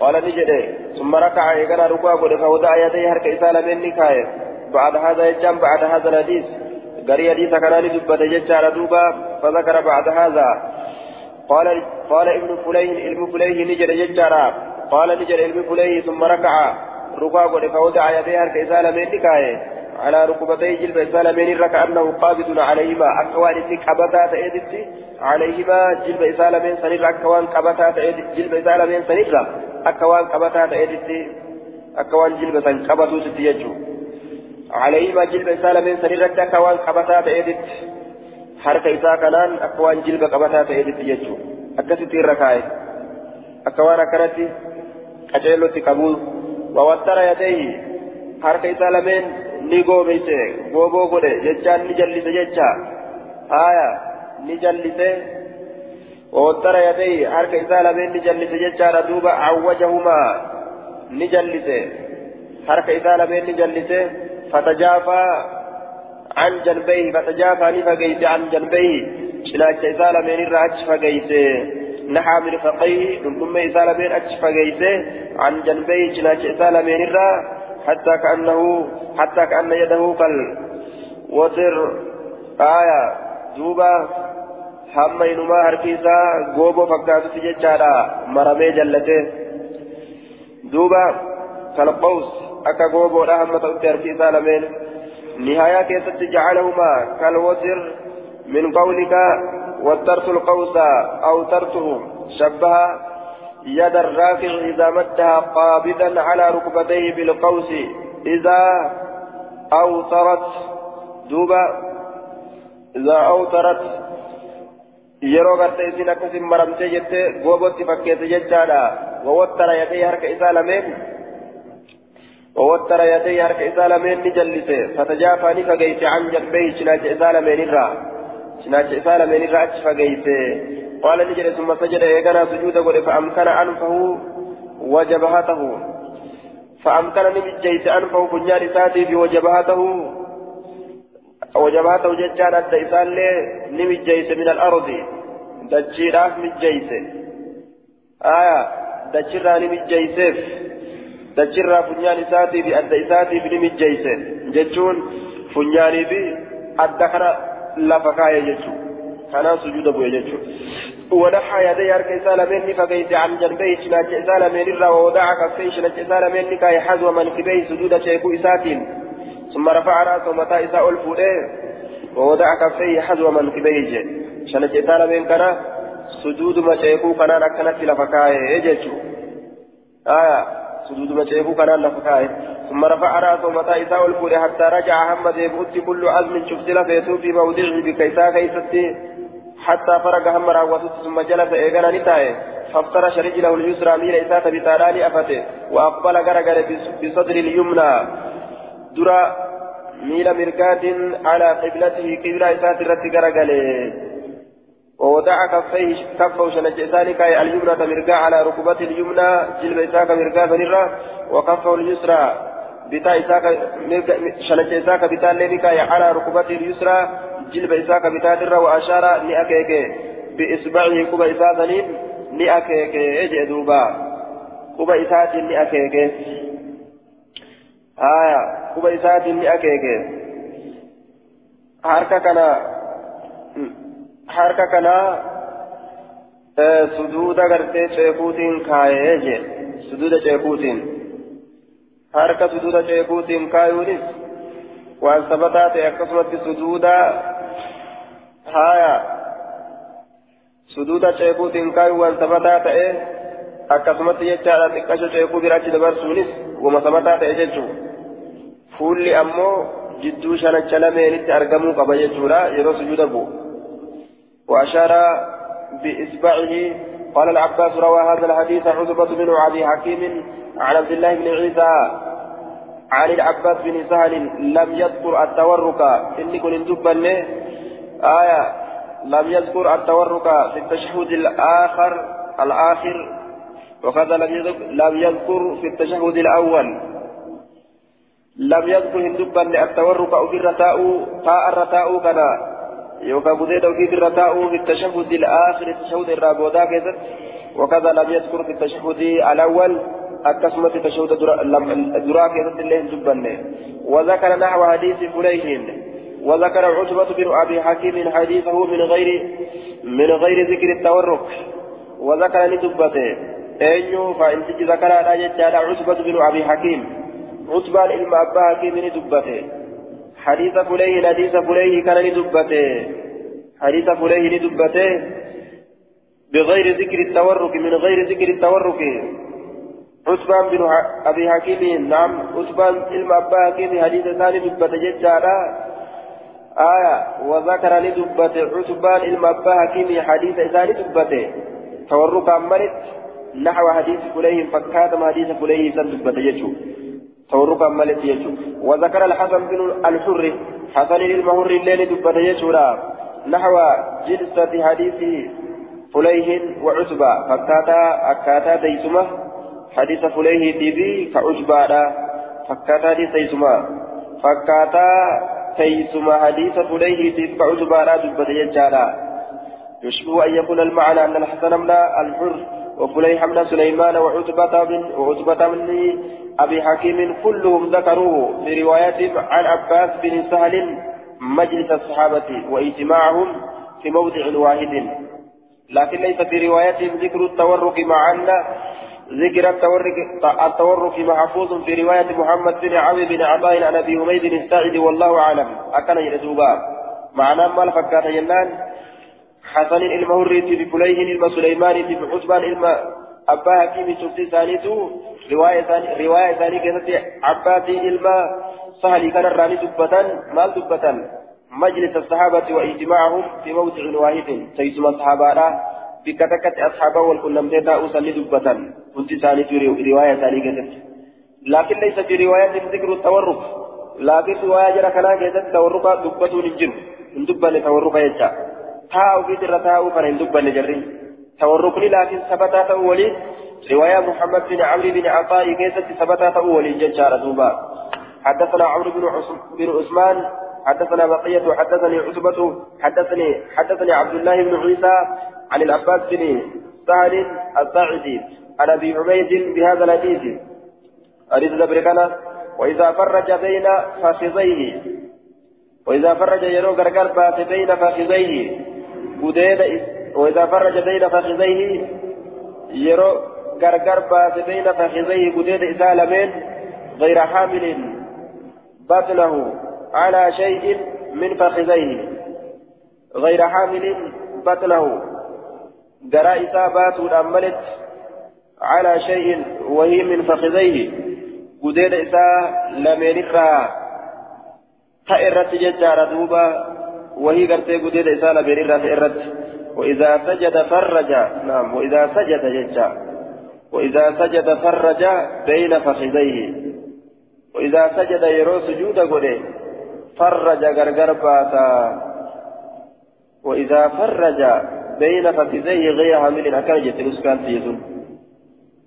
قال نجده ثم ركع يقرا ركوع قد فوضع يديه هرك إسالة من نكاية بعد هذا يجام بعد هذا الحديث. قال حديث كان دبة يجالا دوبا فذكر بعد هذا. قال قال ابن فليه ابن فليه نجد يجارا قال نجد ابن فليه ثم ركع. ركوع قد فوضع يديه هرك إسالة من على ركبتي جلب إسالة من كأنه قابض عليهما. أكوان إنك أبدا تأيدت عليهما جلب إسالة من سنير أكوان كبتا جلب إسالة من سنير أكوان كبتا تأيدت أكوان جلب سن كبتو ستيجو عليهما جلب إسالة من سنير أكوان كبتا تأيدت حركة إساء كنان أكوان جلب كبتا تأيدت يجو أكسيتي الركاية أكوان أكرتي أجيلو تكبول ووتر يديه حركة إساء لمن ni goobeyse gooboo godhe jechaan ni jallise jecha haya ni jallise. Isaa lameen ni jallise jechaadha duuba awwajahumaa ni jallise. Harka isaa lameen ni jallise. Fatajaafaa عن جنبيه فتجافى نفقيت عن جنبيه شلاك إسالة من الرأج فقيت نحى من فقيه ثم إسالة من أج فقيت عن جنبيه شلاك إسالة من الرأج حتى كأنه حتى كأن يده كالوتر آية دوبا hamma inumaa harki isaa gooboo fakkaatutti jechaadha maramee jallate duuba kalqaws akka gooboodha hamma ta'utti harki isaa lameen nihayaa keessatti jacalahumaa kalwatir min qawlika wattartu lqawsa awtartuhu shabbaha يد الراكع إذا مدها قابضا على ركبتيه بالقوس إذا أوترت دوبا إذا أوترت yeroo gartee isin akkasin maramtee jettee goobotti fakkeesse jechaadha wawattara yadee harka isaa lameen wawattara yadee harka isaa lameen ni jallise fatajaafaa ni fageyse an janbehi cinaacha isaa lameenirraa cinaacha isaa lameenirraa achi fageyse قال نجد ثم سجد إيقنا سجود قل فأمكن أنفه وجبهته فأمكن نمجيت أنفه بنيان ساتي وجبهته وجبهته ججان أدى إسان نمجيت من الأرض. دجيراف مجيت آية دجيرا نمجيتف دجيرا بنيان ساتي بأدى إساتي بنمجيت ججون فنياني بي أدى لفكاية جتشو كان سجود أبو يجتشو ونحى يدي أرك سالمين فقيت عن جنبيه شناج سالمين الرا ووضع كفيه شناج سالمين كاي حزو منكبيه سجود شيكو إساتين. ثم رفع رأسه متى إساء الفوديه ووضع كفيه حزو منكبيه شناج سالمين كان سجود ما شيكو كان أكنت لفكاية يجتشو آية سجود ما شيكو كان لفكاية ثم رفع رأسه متى إساء الفوديه حتى رجع هم ذي كل عزم شفت لفيته في موضعه بكيسا كيستي. حتى فرق هم راوته ثم جلس إيغانا نتاي فافترش رجله اليسرى ميل إساءة بتالاني أفته وأقبل غرغر بصدر اليمنى. درا ميل مرقات على قبلته قبلة إساءة الرت غرغر ووضع كفيه كفه شنجسان كاي اليمنى مرقا على ركبته اليمنى جلب إساءة مرقا فنرى وكفه اليسرى بتا إساءة شنجساك بتا لينكا على ركبته اليسرى جلب إساك بتاتر وأشار لأكيك بإصبعه كوبا إساتنين لأكيك إجئ دوبا كوبا إسات لأكيك آية كوبا إسات لأكيك حركة كنا حركة كنا suduuda gartee ceekuutiin kaayee je suduuda ceekuutiin harka suduuda ceekuutiin kaayuunis waan sabataa ta'e akkasumatti suduuda haya suduuda ceekuutiin kaayuu waan sabataa ta'e akkasumatti jechaadha xiqqasho ceekuu biraatti dabarsuunis wama sabataa ta'e jechuu fuulli ammoo jidduu shanacha lameenitti argamuu qaba jechuudha. Yeroo sujuuda bu'u. وأشار بإصبعه قال العباس روى هذا الحديث عتبة بن أبي حكيم عن عبد الله بن عيسى عن العباس بن سهل لم يذكر التورك إني كنت دبني آية لم يذكر التورك في التشهد الآخر الآخر وكذا لم يذكر في التشهد الأول لم يذكر هندبا التورك أو في الرتاء تاء الرتاء كذا. يوكا بديد أو في الرتاء في التشهد الآخر التشهد الرابودا كذا وكذا لم يذكر في التشهد الأول أكسمت التشهد الدراك كذا اللي هندبا وذكر نحو حديث فليهن وذكر عتبة بن أبي حكيم حديثه من غير من غير ذكر التورك. وذكر لدبته. أيو فإن تجي ذكر على عتبة بن أبي حكيم. عتبة الإلم أبا حكيم لدبته حديث فليه حديث فليه كان لدبته حديث فليه لدبته بغير ذكر التورك من غير ذكر التورك. عثمان بن أبي حكيم نعم عثمان علم أبا حكيم حديث ثاني دبته جدالا. آية وذكر لدبته عتبان المبا حكيم حديث إذا دبته. تورك أمرت نحو حديث فليه فكاتم حديث فليه سن دبته يجو تورك أمرت يجو. وذكر الحسن بن الحر. حسن المهر الليل دبته يجو نحو جلسة حديث فليه وعتبة. فكاتا أكاتا ديسمة حديث فليه تيبي كعتبة فكاتا ديسمة فكاتا كيسما حديث فليه تلك عتبارا دبت يجارا. يشبه أن يكون المعنى أن الحسن من الحر وفليح من سليمان وعتبة من وعتبة من أبي حكيم كلهم ذكروه في روايات عن عباس بن سهل مجلس الصحابة واجتماعهم في موضع واحد. لكن ليس في رواياتهم ذكر التورك مع أن ذكر التورك التورك محفوظ في رواية محمد بن عمرو بن عطاء عن أبي حميد الساعد والله أعلم. أكن يرزوبا معناه ما الفكات ينان حسن المهري بفليه الم سليمان بحسبان الم أبا حكيم شفتي ثانيتو رواية ثانية رواية ثانية كانت عباتي الم سهل كان الراني دبة مال دبة مجلس الصحابة واجتماعهم في موضع واحد سيسمى الصحابة بك تكت أصحابه والكلمتين تاؤوا سني دبة كنت ثاني في رواية ثانية كذلك لكن ليس في رواية ذكر التورك لكن رواية جرى كنا كذلك تورك دبة نجر من تورك يجا. تاؤوا في ترى تاؤوا فنن دبة نجرين توركني لكن ثبتات أولي رواية محمد بن عمرو بن عطاء كيست ثبتات أولي ججار دوبا حدثنا عمرو بن عثمان حدثنا بقية حدثني عتبة حدثني حدثني عبد الله بن عيسى عن العباس بن سهل الساعدي عن ابي عبيد بهذا الحديث حديث ذبركنا واذا فرج بين فخذيه وإذا فرج يرو غرغر بين فخذيه قديد وإذا فرج بين فخذيه يرو غرغر بات بين فخذيه قديد إسالمين غير حامل بطنه على شيء من فخذيه غير حامل بطنه جرى إصابات أملت على شيء وهي من فخذيه قديد إسا لمن تأرت ججار دوبا وهي قرتي قديد إسا لمن تأرت وإذا سجد فرج نعم وإذا سجد ججار وإذا سجد فرج بين فخذيه. وإذا سجد يرو سجود قده فرج غرغر باتا. وإذا فرج بين فخذيه غير حامل أكم جت نسكان تيزون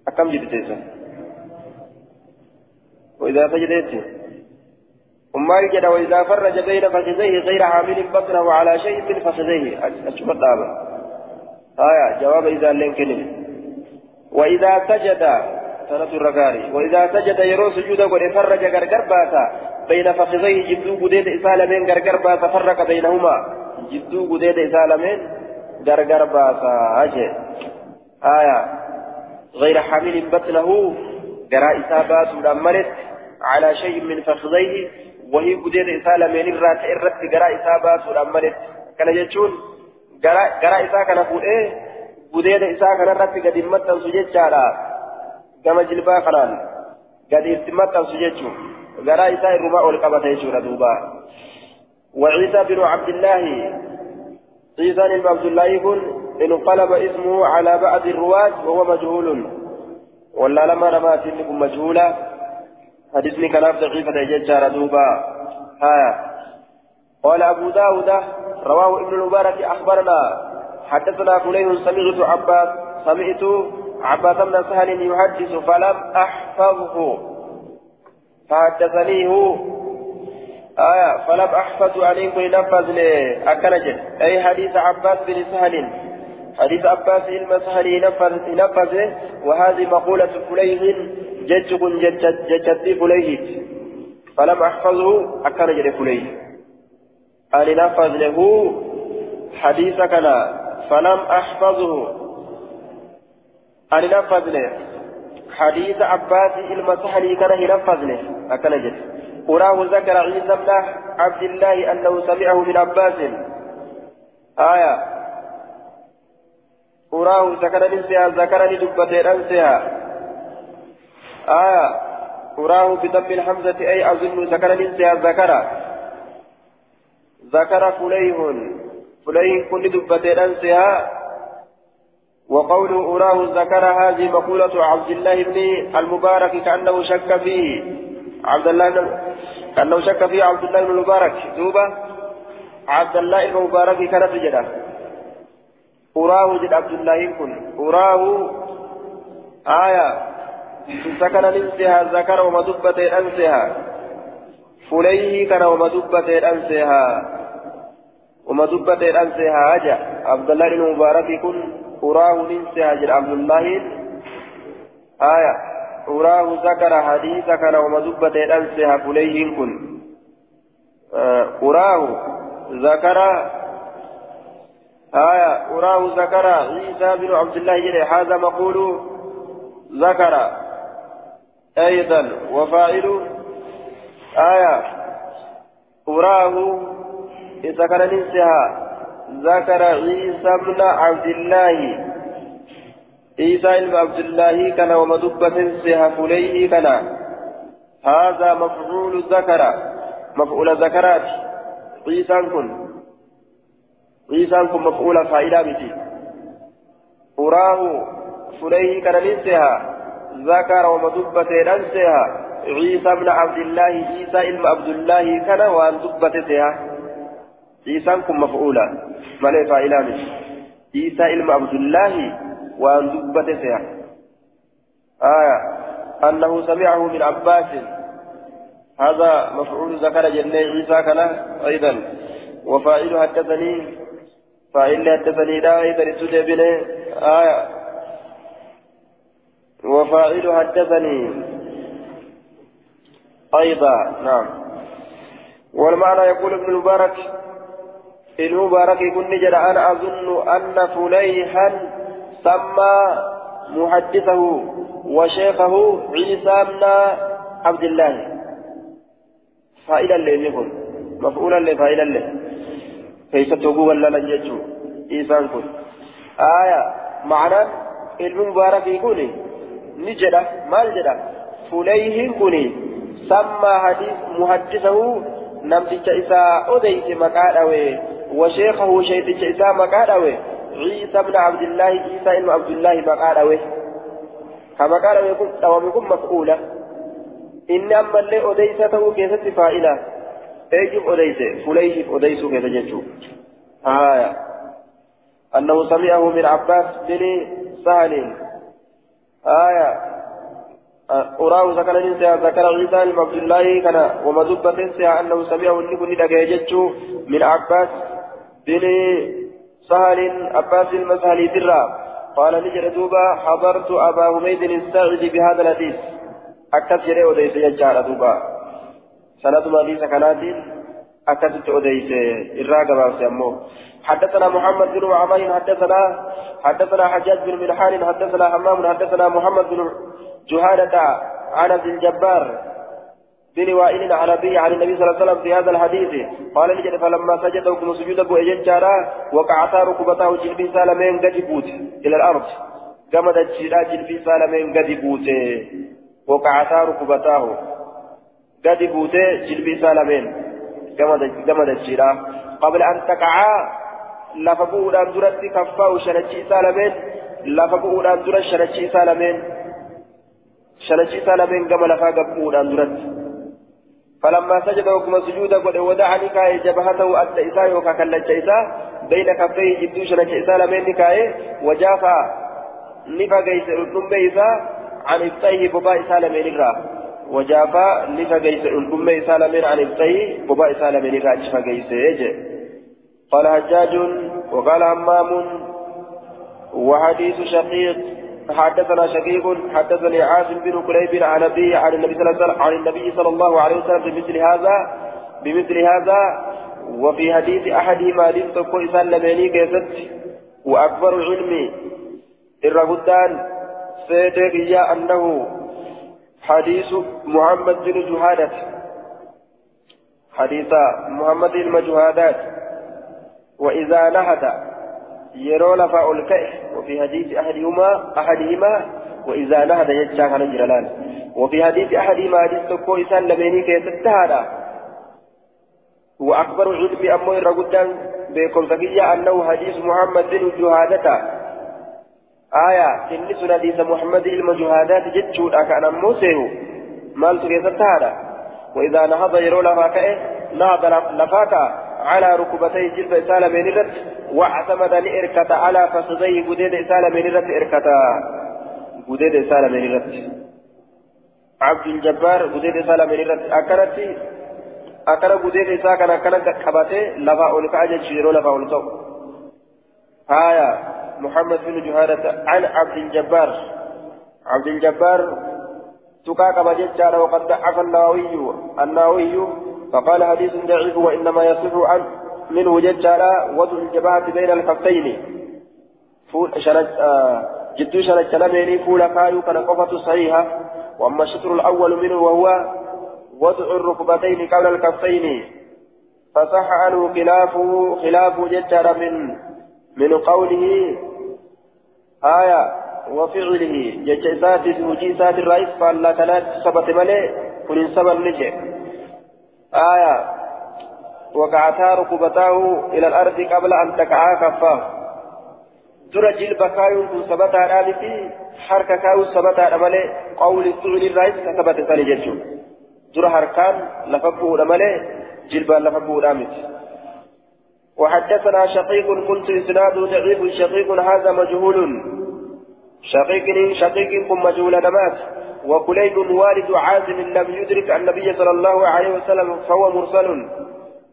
أكم جت تيزون وإذا سجدت وما يجد وإذا فرج بين فخذيه غير حامل بطنه على شيء من فخذيه. أشوف الطابة آية جواب إذا لين وإذا سجد سنة الرقاري وإذا سجد يرو سجود قد فرج غرغر باسا بين فخذيه جدو قديد إسالمين غرغر باسا فرق بينهما. جدو قديد إسالمين غرغر باسا أجي. آية غير حامل بطنه غرا إسابات مدمرت على شيء من فخذيه. وهي قديد إسالمين الرات إرت غرا إسابات مدمرت كان يجون غرا إسا كان فوئه قديد إسا كان رت قد متن سجد كما جلبا خلال قد استمتع سجدته غرا إساء الرماء والقبة يجور دوبا. وعيسى بن عبد الله عيسى بن عبد الله يكون إن انقلب اسمه على بعض الرواة وهو مجهول. ولا لما رمات لكم مجهولة حديثني كلام ضعيفة يجار دوبا. ها. قال أبو داود رواه ابن المبارك أخبرنا. حدثنا فليه سمعت عباس سمعت عباس بن سهل يحدث فلم أحفظه. فحدثني هو. آية فلم أحفظ عليكم ينفذ لي أكنج أي حديث عباس بن سهل. حديث عباس بن سهل ينفذ وهذه مقولة فليه جج ججت فليه. فلم أحفظه أكنج لفليه أن نفذ له. حديثك فلم أحفظه. أن نفذني حديث عباس المسحلي كان ينفذني أكن جد أراه ذكر عيسى بن عبد الله أنه سمعه من عباس. آية. أراه ذكر نسيها ذكرني دبتين أنسيها آية أراه بضم الحمزة أي أظن ذكر نسيها ذكر. ذكر فليه فليه كل دبتين أنسيها وقوله أراه ذكر هذه مقولة عبد الله بن المبارك كأنه شك فيه عبد الله كأنه شك فيه عبد الله بن المبارك. دوبة عبد الله المبارك كانت جدا. أراه جد عبد الله كن أراه. آية سكن ننسها ذكر ومدبة أنسها فليه كان ومدبة أنسها ومدبة أنسها أجا. عبد الله المبارك كن أراه هجر عبد الله آية. أراه ذكر حديث كان ومزبة أنسى فليه كن. أراه ذكر آية. أراه ذكر عيسى بن عبد الله هذا مقول ذكر. أيضا وفاعل آية أراه إذا كان ننسها ذكر عيسى بن عبد الله. عيسى بن عبد الله كان ومدبة سهفليه كان. هذا مفعول ذكر. مفعول ذكرات. عيسى كن. عيسى كن مفعول فائدة بتي. أراه فليه كان نسها ذكر ومدبة نسها عيسى بن عبد الله عيسى بن عبد الله كان وأن دبة عيسى كن مفعولا. مالي فاعلان عيسى علم عبد الله وأن سيح آية. أنه سمعه من عباس. هذا مفعول ذكر جنة عيسى كان أيضا. وفاعل حدثني فاعل حدثني لا أيضا. السجى آية. وفاعل حدثني أيضا نعم. والمعنى يقول ابن المبارك المبارك يقول نجد أنا أظن أن فليحا سمى محدثه وشيخه عيسى بن عبد الله. فائدا اللي يكون مفعولا لفائدا له كيف تقول ولا لنججو إيسان كن آية معنى المبارك يقول نجد ما جد فليه كن سمى حديث محدثه نمتج إساء أديت مكاروي وشيخه شيخ إساء مكاروي عيسى بن عبد الله عيسى بن عبد الله مكاروي كما قال يكون دوام يكون مفعولة إن أما اللي أديسته كيست فائلة أيجب أديسه فليه أديسه كيف جنشو آية أنه سمعه من عباس بن سهل آية. أراه ذكر ننسى ذكر عيسى بن عبد الله كان ومذبة ننسى أنه سمعه النكون لدقيجته من عباس بن سهل عباس المسهلي ترى قال نجر دوبا حضرت أبا حميد الساعد بهذا الحديث. أكثر جري أديس يجار دوبا. سنة حديث كانت أكثر أديس الراقبة سيمو حدثنا محمد بن عمير حدثنا حدثنا حجاج بن ملحان حدثنا حمام حدثنا محمد بن جهادة عن عبد الجبار بن وائل أبي عن النبي صلى الله عليه وسلم في هذا الحديث. قال نجد فلما سجد وكم سجود أبو إججارا وقعتا ركبته جلبي سالمين قد بوت إلى الأرض. قمد الجيرا جلبي سالمين قد بوت وقعتا ركبته قد جلبي سالمين قمد الجيرا قبل أن تقعا لفبؤودان درت كفاو شرچي سالمين لفبؤودان درت شرچي سالمين شرچي سالمين قم لفا قبؤودان درت فلما سجد وكما سجود قد ودع نكاية جبهته أدى كاللجة إساء بين كفيه جدو إساء لمن نكاية وجافا نفا قيس الأم إساء عن إبطيه ببا إساء لمن وجافا نفا قيس الأم إساء لمن عن إبطيه ببا إساء لمن أجفا قيس قال حجاج وقال همام وحديث شقيق حدثنا شقيق حدثني عاصم بن كليب عن أبيه عن النبي صلى الله عن النبي صلى الله عليه وسلم بمثل هذا بمثل هذا وفي حديث أحدهما لنتقو إسان لميني كيست وأكبر علمي الرغدان سيدك أنه حديث محمد بن جهادة. حديث محمد المجهادات وإذا نهد يرو لفا الكئ وفي حديث أحدهما أحدهما وإذا نهد يجا كان جرلان وفي حديث أحدهما حديث تكو إسان لبيني كي تتهادا. وأكبر علم أمو الرقدان بكم تقيا أنه حديث محمد بن جهادة. آية إن حديث محمد المجهادات جتشود أكان موسيه مالت كي تتهادا. وإذا نهض يرو لفا كئ نهض لفاكا على ركبتي جلد إسالة من الرد واعتمد لإركة على فخذيه قديد إسالة من الرد إركة قديد إسالة من الرد. عبد الجبار قديد إسالة من الرد. أكرت أكر قديد إسالة كان أكرت كبته لفا أولك أجل شيرو لفا أولك آية محمد بن جهارة عن عبد الجبار. عبد الجبار تكا كما جدّ وقد ضعف النووي النووي فقال حديث ضعيف وإنما يصح عن منه ججالا وضع الجبهة بين الكفين آه جدو شرج لميني فول كايو كان قفة صحيحة. وأما الشطر الأول منه وهو وضع الركبتين قبل الكفين فصح عنه خلافه خلاف ججالا من من قوله آية وفعله. ججسات وجيسات الرئيس قال لا كانت سبت ملئ كن سبت نجي آية. وقعتا ركبتاه إلى الأرض قبل أن تقعا كفاه. ترى جلب كايون كن سبتا رابتي حركة كايو سبتا رمالي قول الفعل الرئيس كسبت ثاني جلجو ترى حركان لفقه رمالي جلبا لفقه رامت وحدثنا شقيق كنت إسناده ضعيف شقيق هذا مجهول. شقيق شقيق مجهول نمات. وكليب والد عازم لم يدرك النبي صلى الله عليه وسلم فهو مرسل.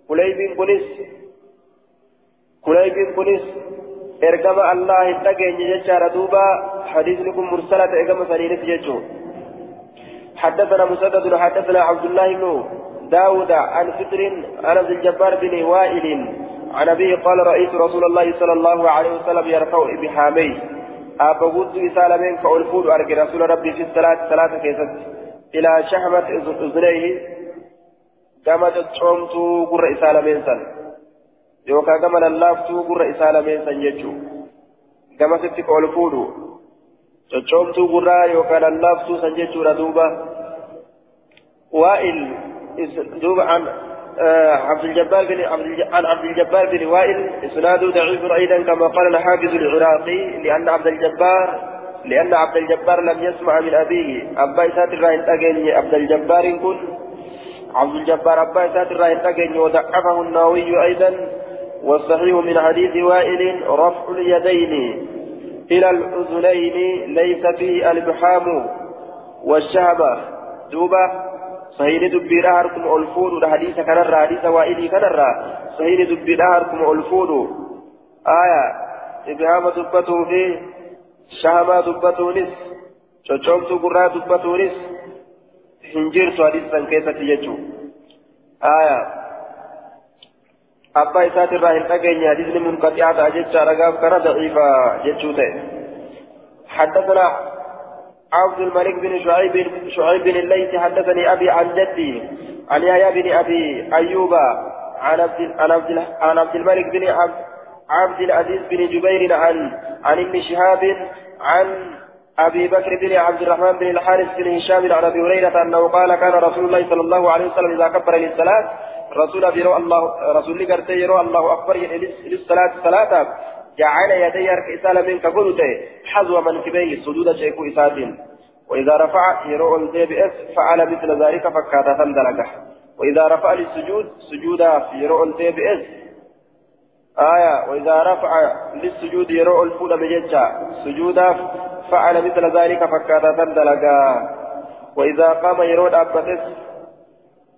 كليب كنس كليب كنس allah hin dhageenye jechaadha duuba حديث لكم مرسلة إقامة سنين جيتشو حدثنا مسدد حدثنا عبد الله بن داود عن فطر عبد الجبار بن وائل. عن أبيه قال رأيت رسول الله صلى الله عليه وسلم يرفع بحاميه قد إسالمين فألفود أرجي رسول ربي في الصلاة صلاة كيست إلى شحمة أذنيه كما تشومتو قر إسالمين سن. يوكا كما للافتو قر إسالمين سن يجو. كما ستك ألفود تشومتو قر يوكا للافتو سن يجو ردوبة. وائل دوبا عن عبد الجبار بن عن عبد الجبار بن وائل. إسناده ضعيف أيضا كما قال الحافظ العراقي لأن عبد الجبار لأن عبد الجبار لم يسمع من أبيه. أبا اسات الراين تاجيني عبد الجبار كن عبد الجبار أبا اسات الراين تاجيني وضعفه النووي أيضا والصحيح من حديث وائل رفع اليدين إلى الأذنين ليس فيه البحام والشهبه دوبة. صحيح دبي دهركم ألفود حديث كان الرا حديث وائلي كان الرا صحيح دبي دهركم ألفود آية إبهام دبته في شهما دبته نس شوشومتو قرى دبته نس keessatti jechuun aya abbaa isaatirraa hin dhageenye hadiisni munqaxi'aa ta'a jecha ragaaf kana daciifa jechuu ta'e حدثنا عبد الملك بن شعيب شعيب بن الليث حدثني أبي عن جدي عن يحيى بن أبي أيوب عن عبد عن عبد عن عبد الملك بن عبد عبد العزيز بن جبير عن عن ابن شهاب عن أبي بكر بن عبد الرحمن بن الحارث بن هشام عن أبي هريرة أنه قال كان رسول الله صلى الله عليه وسلم إذا كبر للصلاة رسول بيرو الله رسول يرو الله أكبر للصلاة صلاة جعل يدي إسالة من كقلت حذو منكبيه سجود شيخ إساد وإذا رفع يرو الدبئس فعل مثل ذلك فكاتا فندلقه وإذا رفع للسجود سجودا يرو الدبئس آية وإذا رفع للسجود يرو الفول بججا سجودا فعل مثل ذلك فكاتا فندلقه وإذا قام يرو الأبتس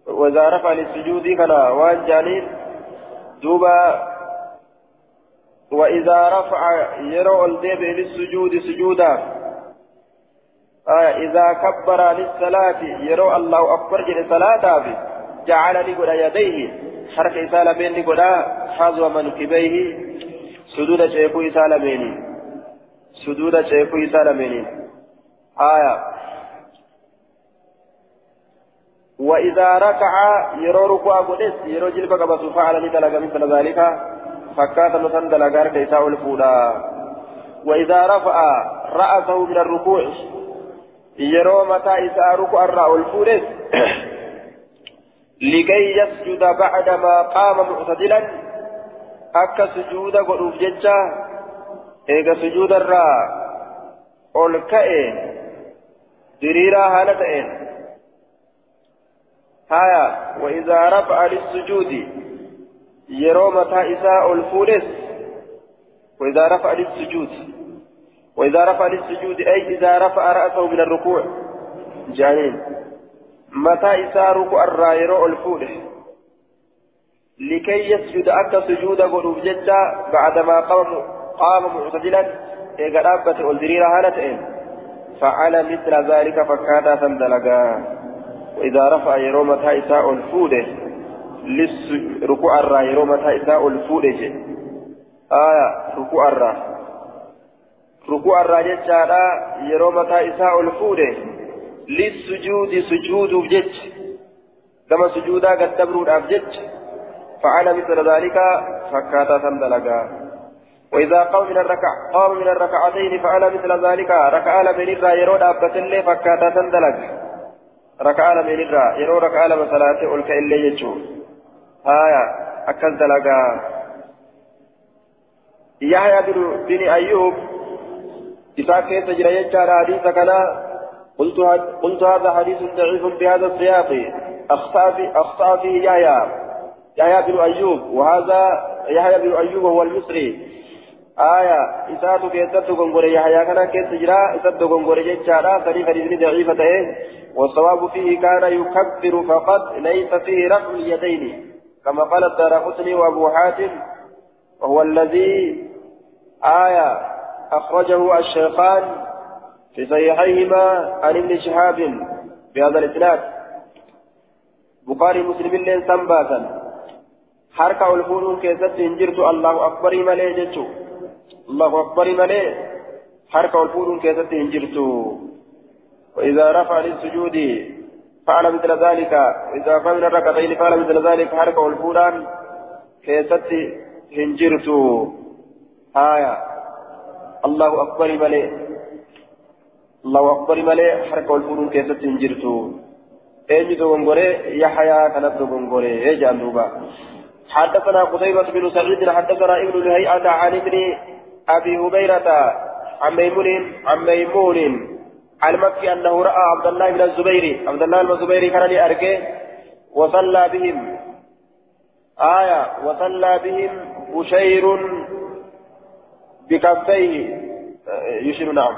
وإذا رفع للسجود كان وان جانين. دوبا وإذا رفع يرى الدب للسجود سجودا. آه إذا كبر للصلاة يرى الله أكبر جل صلاة جعل لقد يديه. حرك إسالة بين لقد حظو منكبيه سجود شيخو إسالة بيني سجود شيخو إسالة بيني آية. وإذا ركع يرى ركوع قدس يرى جلبك بس فعل مثل ذلك. فكات نسند لغار كيسا الفودا وإذا رفع رأسه من الركوع يرو متى إسا ركوع الرأى الفودس لكي يسجد بعدما قام معتدلا أكا سجود قلوب ججا إيغا سجود الرأى أولكئ دريرا هالتئن هايا وإذا رفع للسجود يرو متى إساء الفولس وإذا رفع للسجود وإذا رفع للسجود أي إذا رفع رأسه من الركوع جانين متى إساء ركوع الرايرو الفولس لكي يسجد أكا سجود قلوب جدا بعدما قام قام معتدلا إيقا رابة والدريرة هالتين فعل مثل ذلك فكاتا فاندلقا وإذا رفع يرو متى إساء الفولس ركوع الرا يرو متى إساء الفودج آية ركوع الرا ركوع الرا جتشارا يرو متى إساء الفودج للسجود سجود بجج كما سجودا قد تبرود أبجج فعل مثل ذلك فكاتا سندلقا وإذا قام من الركع قام من الركعتين فعل مثل ذلك ركع لمن الرا يرو دابة اللي فكاتا سندلق ركع لمن الرا يرو ركع صلاة ألك إلي يجو آية أكل دلقا. يحيى بن, أيوب إذا كيف جرى يجار حديث كنا قلت قلت هذا حديث ضعيف بهذا السياق. أخطأ في أخطأ فيه يحيى. يحيى بن أيوب وهذا يحيى بن أيوب هو المصري. آية إساتو كيستو غنغوري يحيى كان كيس جرا إساتو غنغوري جيتشارا صريح حديث ضعيفة والصواب فيه كان يكبر فقط ليس فيه رفع اليدين. كما قال الدارقطني وابو حاتم وهو الذي آية أخرجه الشيخان في صحيحيهما عن ابن شهاب بهذا الإسناد. بخاري مسلم لين سنباتا. حركة والفولون كيست انجرت الله أكبر ملي جتشو الله أكبر ملي. حركة والفولون كيست انجرت وإذا رفع للسجود فعل مثل ذلك إذا فمن الركعتين فعل مثل ذلك حركة والفولان كيست انجرت آية. الله أكبر ملي الله أكبر ملي حركة والفولون كيست انجرت أين دوغنغوري يحيى كانت دوغنغوري إيه جاندوبا حدثنا قتيبة بن سعيد حدثنا ابن الهيئة عن ابن أبي هبيرة عن ميمون عن ميمون. المكي أنه رأى عبد الله بن الزبير عبد الله بن الزبير كان لأركه وصلى بهم. آية وصلى بهم بشير بكفيه. يشير نعم.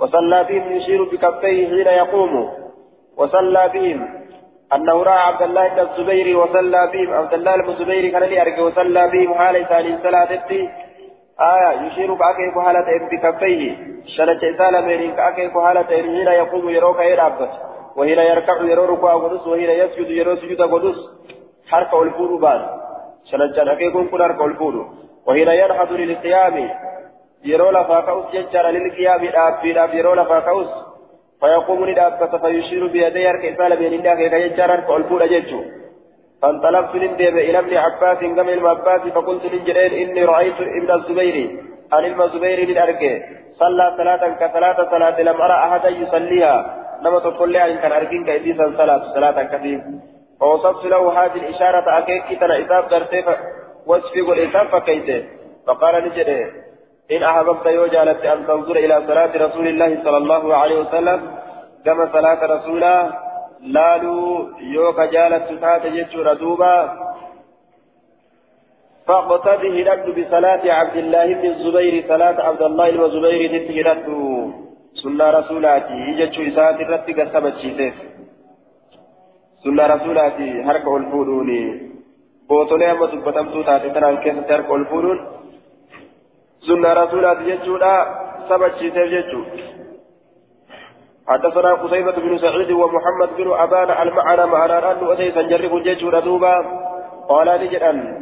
وصلى بهم يشير بكفيه حين يقوم. وصلى بهم. أنه رأى عبد الله بن الزبير وصلى بهم. عبد الله بن الزبير كان لي أرجع وصلى بهم. حال ثاني صلاة آية يشير كأكيف حالة بكفيه. شنت إسالة من كأكيف حالة حين يقوم يروك يرابط وهنا يركع يرو ركوع قدس وهنا يسجد يرو سجود قدس حركة الفور بان شنت أكيكم كل حركة الفور. وهنا ينحط للقيام. يرو لفاكوس يجر للقيام. الأب يرو لفاكوس فيقوم ندابة فيشير بيدي أرك إسالة بين الله كي يجرر كألفور أججو. فانطلقت نندب إلى ابن عباس قم ابن عباس فقلت للجليل إني رأيت ابن الزبير. عن ابن الزبير للأرك صلى صلاة كصلاة صلاة لم أرى أحدا يصليها. لما تقول لي كان أركين كإديسا صلاة صلاة كثير. فوصفت له هذه الإشارة أكيد تنا إذا درسي وصفي قل إذا فكيت فقال لجليل إن أحببت يوجالت أن تنظر إلى صلاة رسول الله صلى الله عليه وسلم كما صلاة رسوله لالو يوكا جالت تتات جتشور دوبا فاقتده لد بصلاة عبد الله بن الزبير صلاة عبد الله بن الزبير تتهرت سنة رسولاتي جتشو إسات الرد قسمت شيسيف سنة رسولاتي هرك الفولوني بوتولي أما دبتمتو تاتي تنان كيف ترك الفولون سنة رسولات جتشودا سبت شيسيف جتشو حدثنا قتيبة بن سعيد ومحمد بن أبان المعنى معنا أن أتيسا جرب جتشودا دوبا قال نجدا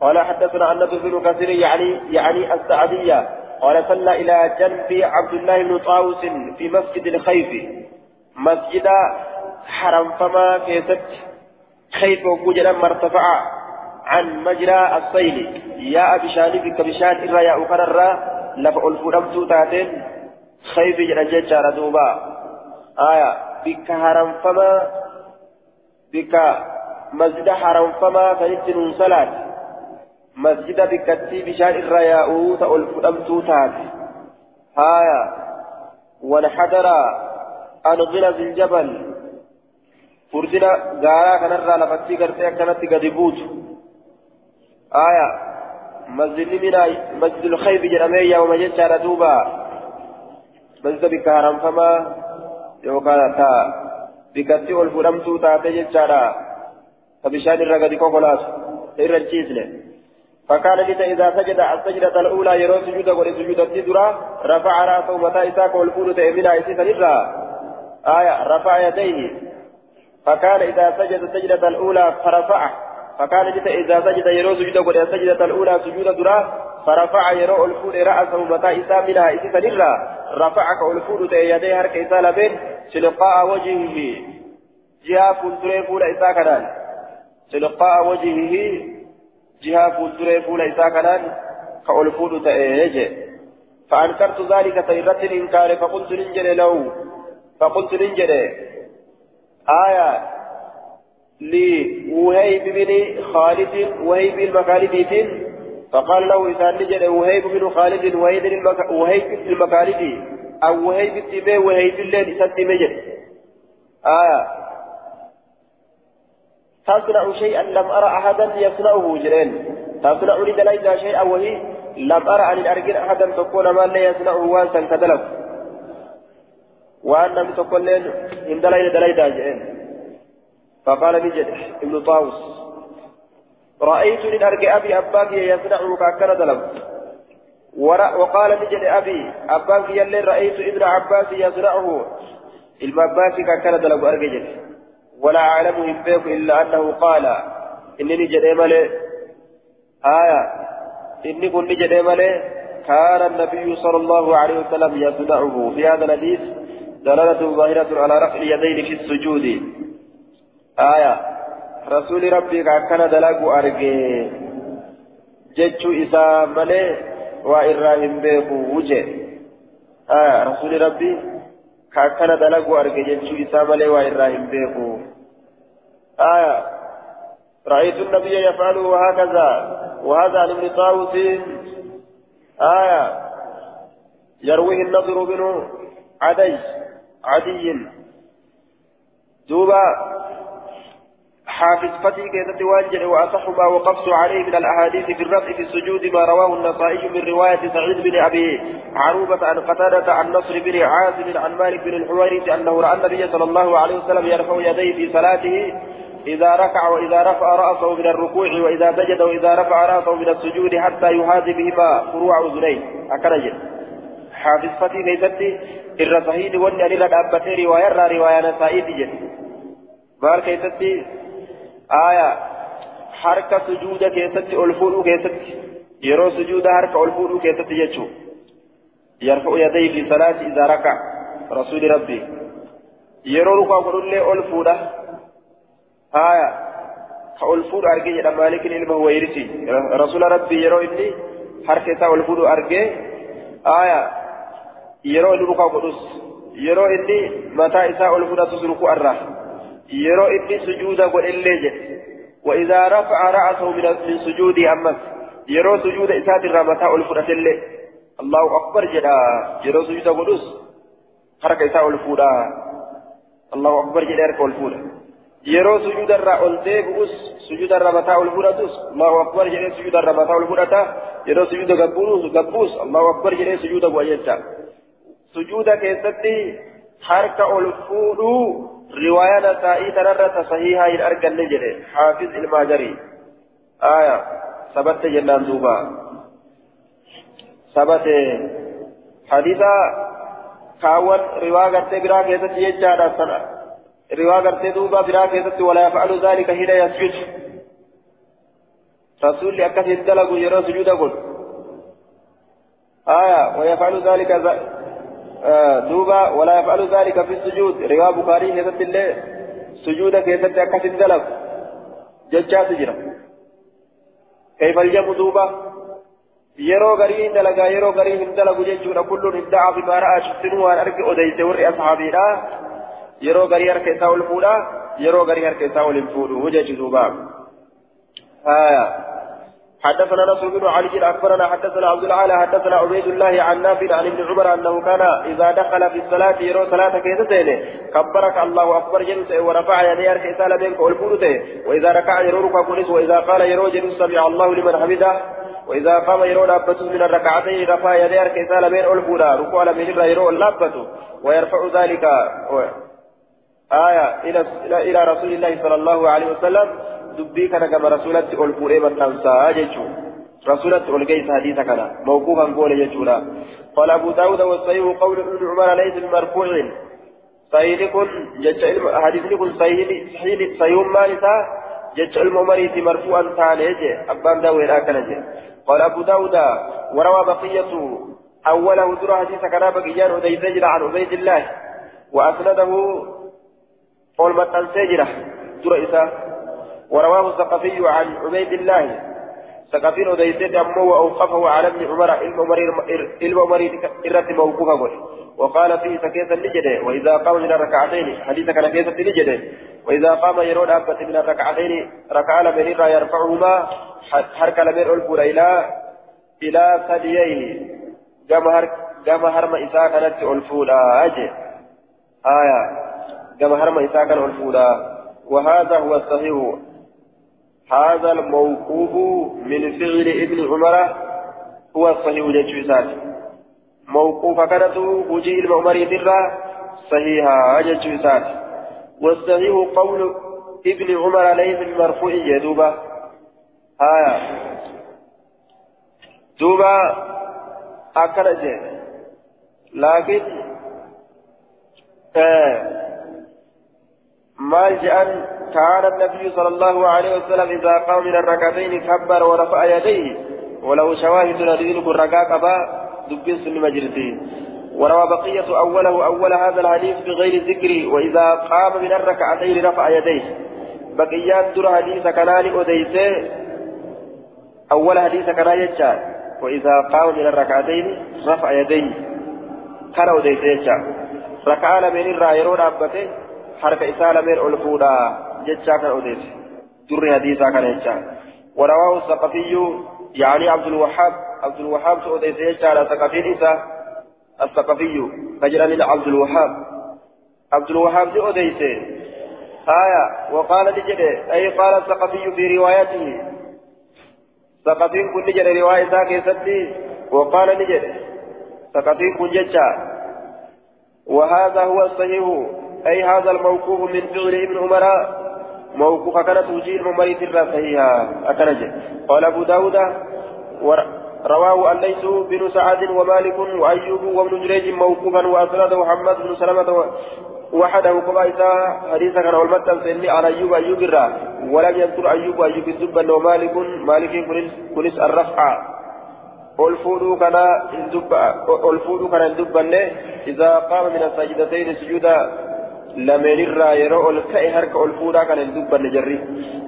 قال حدثنا أن بن كثير يعني يعني السعدية. قال صلى إلى جنب عبد الله بن طاووس في مسجد الخيف. مسجد حرم فما كيست. خيف وجد مرتفع عن مجرى الصيل يا بشان بك بشان إرى يا أخرى لفع الفرمت تاتين خيف جنجة جارة دوبا آية. بك حرم فما بك مسجد حرم فما فنتن صلاة مسجد بكتي بشان إرى يا أوت الفرمت تات آية ونحدر عن غلظ الجبل. فردنا غارا كنرى لفتي كرتي كانت قد آية. مسجد من مسجد الخيف جرمي يوم جدت دوبا. مسجد بك هرم فما يوكا تا بكتي والفرمتو تاتي جدت فبشان الرقد كوكولاس إرجيزله فكان لتا إذا سجد السجدة الأولى يرى سجود قل سجود التدرى رفع رأسه متى إساك والفول تأمنا إسيسا للرا آية رفع يديه فكان إذا سجد السجدة الأولى فرفعه فكان جت إذا سجد يرو سجد قد السجدة الأولى سجود درا فرفع يرو الفود رأسه متى إسا منها إسا نرى رفعك الفود يديه هرك إسا لبين تلقاء وجهه. جهة فلتري فول إسا كنان. تلقاء وجهه. جهة فلتري فول إسا كنان. كالفود تأيجي فأنكرت ذلك سيرة الإنكار. فقلت ننجل له فقلت ننجل آية. لوهيب بن خالد. وهيب المخالدين. فقال له إذا نجد وهيب بن خالد وهيب المخالدي أو وهيب التبي وهيب الليل ستي مجد آية تصنع شيئا لم أرى أحدا يصنعه جرين. تصنع لدلائل شيئا وهي لم أرى أن أرجل أحدا تكون ما لا يصنعه وانسا كدلف وأن لم تكن لين إن دلائل دلائل فقال نجد ابن طاووس. رأيت لنرجع أبي أباك يصنع كأكل دلم. وقال نجد أبي أباك يلي رأيت ابن عباس يصنعه المباس كأكل دلم أرجع ولا أعلمهم بيك إلا أنه قال إنني جدي مالي آية إني كنت جدي مالي كان النبي صلى الله عليه وسلم يصنعه في هذا الحديث دلالة ظاهرة على رفع اليدين في السجود. آية رسول ربي كان دلق أرجي جتشو إسا مالي وإراهم بيك وجه. آية رسول ربي كان دلق أرجي جتشو إسا مالي وإراهم بيك آية رأيت النبي يفعله هكذا وهذا عن ابن طاووس. آية يرويه النضر بن عدي عدي. دوبا حافظ فتي كيست وانجل وأصح ما وقفت عليه من الأحاديث في الرفع في السجود ما رواه النصائي من رواية سعيد بن أبي عروبة عن قتادة عن نصر بن عازم عن مالك بن الحويرث أنه رأى النبي صلى الله عليه وسلم يرفع يديه في صلاته إذا ركع وإذا رفع رأسه من الركوع وإذا سجد وإذا رفع رأسه من السجود حتى يهادي بهما فروع أذنيه أكرج. حافظ فتي كيستي إر صحيح وني أن الأبتي رواية رواية جد مال كيستي آية حركة سجود كيستي ألفون كيستي. يرو سجود حركة ألفون كيستي يجو. يرفع يديه في صلاة إذا ركع. رسول ربي. يرو ركع قل ألفون آية كألفود أرجع إلى مالك إلما هو يرسي رسول ربي يرو إني حركة ألفود أرجع آية يرو ركع قدس. يرو إني متى إساء ألفود تسرق أره يرو إني سجودا قل إلي وإذا رفع رأسه من سجود أمس يرو سجود إسات الرمتا ألفود تلي الله أكبر جدا يرو سجود قدس حركة إساء ألفود الله أكبر جدا حركة ألفود yeroo sujuudarraa ol deebi'us sujuudarraa mataa ol fudhatus allahu akbar jedhee sujuudarraa mataa ol fudhata yeroo sujuuda gabbuus allahu akbar jedhee sujuuda bu'a jecha sujuuda keessatti riwaayaa nasaa'ii tanarra tasahihaa hin arganne jedhe xaafiz ilmaajarii aya sabatte jennaan duuba sabate hadiisa kaawwan riwaa gartee biraa keessatti jechaadha sana رواية قرتي دوبا برا كيست ولا يفعل ذلك حين يسجد رسول أكثر دلق يرى سجود قل آية ويفعل ذلك آه دوبا ولا يفعل ذلك في السجود رواية بخاري كيست الله سجود كيست أكثر دلق ججات جرى كيف الجم دوبا yeroo garii hin dalagaa yeroo garii hin dalagu jechuudha kulluun hin da'a fi maara ashittinuu waan arge odeyse warri ashaabiidha yeroo garii harka isaa ol fuudha yeroo garii harka isaa ol hin fuudhu jechi duuba حدثنا نصر بن علي أخبرنا حدثنا عبد العالى حدثنا عبيد الله عن نافع عن ابن عمر أنه كان إذا دخل في الصلاة يرى صلاة كيستين كبرك الله أكبر جلس ورفع يديه ارك اسال بينك والفوته وإذا ركع يرى ركع وإذا قال يرى جلس سمع الله لمن حمده. وإذا قام يرى لابته من الركعتين رفع يديه ارك اسال بين الفولا ركوع لمن يرى لابته ويرفع ذلك آية إلى رسول الله صلى الله عليه وسلم. دبي كان كما رسولة ألفوري متنسى جيشو رسولة ألقيت حديث كان موقوفا قول جيشونا قال أبو داود والصحيح قول ابن عمر ليس بمرفوع صحيح كن جيش حديث كن صحيح صحيح مالسا جيش الممريت مرفوعا تعالى أبان داوي راكنا قال أبو داود وروى بقية أوله ترى حديث كان بقيان أديت عن عبيد الله وأسنده قول متن سجرة ترى إسا ورواه الثقفي عن عبيد الله ثقفي وديسيت أمه وأوقفه على ابن عمر علم عمر إرت موقوفه وقال فيه سكيت النجدة وإذا قام من الركعتين حديث كان كيسة النجدة وإذا قام يرون أبت من الركعتين ركع لمن يرفعهما حرك لمن ألفور إلى إلى ثدييه كما هرم إساء كانت ألفولا أجي آية كما هرم إساء الفولا وهذا هو الصحيح هذا الموقوف من فعل ابن عمر هو الصحيح جيشوسات موقوف كانت وجيه المعمر درة صحيحة جيشوسات والصحيح قول ابن عمر ليس بمرفوع يدوبا آية دوبا أكرج لكن آه. مال جأن كان النبي صلى الله عليه وسلم إذا قام من الركعتين كبر ورفع يديه ولو شواهد ندين الركعة قبا سن مجرتين وروى بقية أوله أول هذا الحديث بغير ذكر وإذا قام من الركعتين رفع يديه. بقيات در حديث كنان أديسه أول حديث كنان يجعل وإذا قام من الركعتين رفع يديه. كان أديسه يجعل ركع لمن الرايرون أبته حركة إسالة من ألفودا جتشا كان أديسه در حديثا كان يجعل ورواه الثقفي يعني عبد الوهاب عبد الوهاب أديسه يجعل ثقفي إسا الثقفي فجرني عبد الوهاب عبد الوهاب دي أديسه آية وقال لجده أي قال الثقفي في روايته ثقفي كن نجد رواية ذاك وقال نجد ثقفي كن ججا وهذا هو الصحيح أي هذا الموقوف من فعل ابن عمر. موقوف كانت وجيه الممري ترى صحيحا أكنج قال أبو داود رواه الليث بن سعد ومالك وأيوب وابن جريج موقوفا وأسنده محمد بن سلمة وحده. كما إذا حديث كان والمتن سني على أيوب أيوب الرا. ولم يذكر أيوب أيوب الدبا ومالك مالك. كنس الرفع. الفود كان الدبا الفود كان الدبا إذا قام من السجدتين سجودا. لمن الرا يرى الكأي هرك الفودا كان الدبا نجري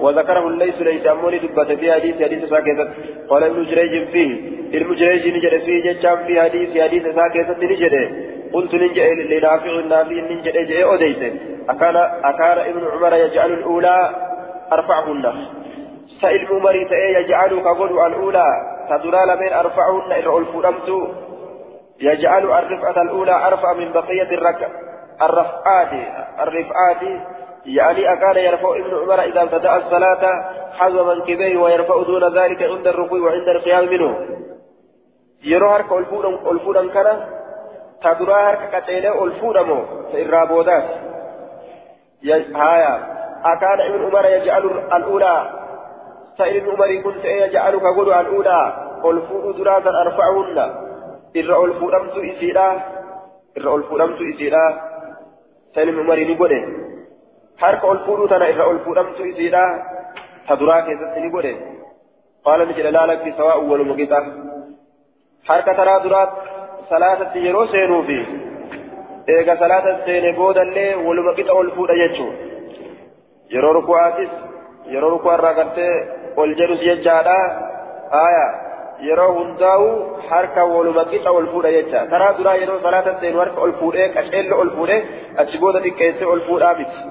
وذكره ليس ليس أموني دبا في حديث حديث ساكتة قال ابن جريج فيه. ابن جريج نجري فيه جتشام في حديث حديث ساكتة نجري قلت ننجئ لنافع النافع ننجئ جئ أديت أكان أكان ابن عمر يجعل الأولى أرفعهن. سئل عمر يجعل كقول الأولى. تدرى من أرفعهن إن الفرمت يجعل الرفعة الأولى أرفع من بقية الركع الرفعات الرفعات يعني أكان يرفع ابن عمر إذا ابتدأ الصلاة حذو منكبيه ويرفع دون ذلك عند الركوع وعند القيام منه. يروى هرك الفودا كان تدرا هرك كتيلة الفودمو فإرى بودات. هايا. أكان ابن عمر يجعل الأولى. سائل ابن عمر كنت يجعل كقول الأولى. الفود دراسا أرفعهن. إرى الفودمت إسيرا. إرى الفودمت إسيرا. سائل ابن عمر نقول هرك الفود تنا إرى الفودمت إسيرا تدرا كيست نقول قال نجل لا لك سواء والمقطع هرك ترى درات seenuu fi eega salaata seene boodallee waluma qixa ol fuudha jechuun yeroo ruku'aatis yeroo ruku'arraa gartee ol jedhus jechaadha haaya yeroo hundaa'u harka waluma qixa ol fuudha jecha karaa duraa yeroo salaata seenu harka ol fuudhee qaceella ol fuudhee achi booda xiqqeessee ol fuudhaa miti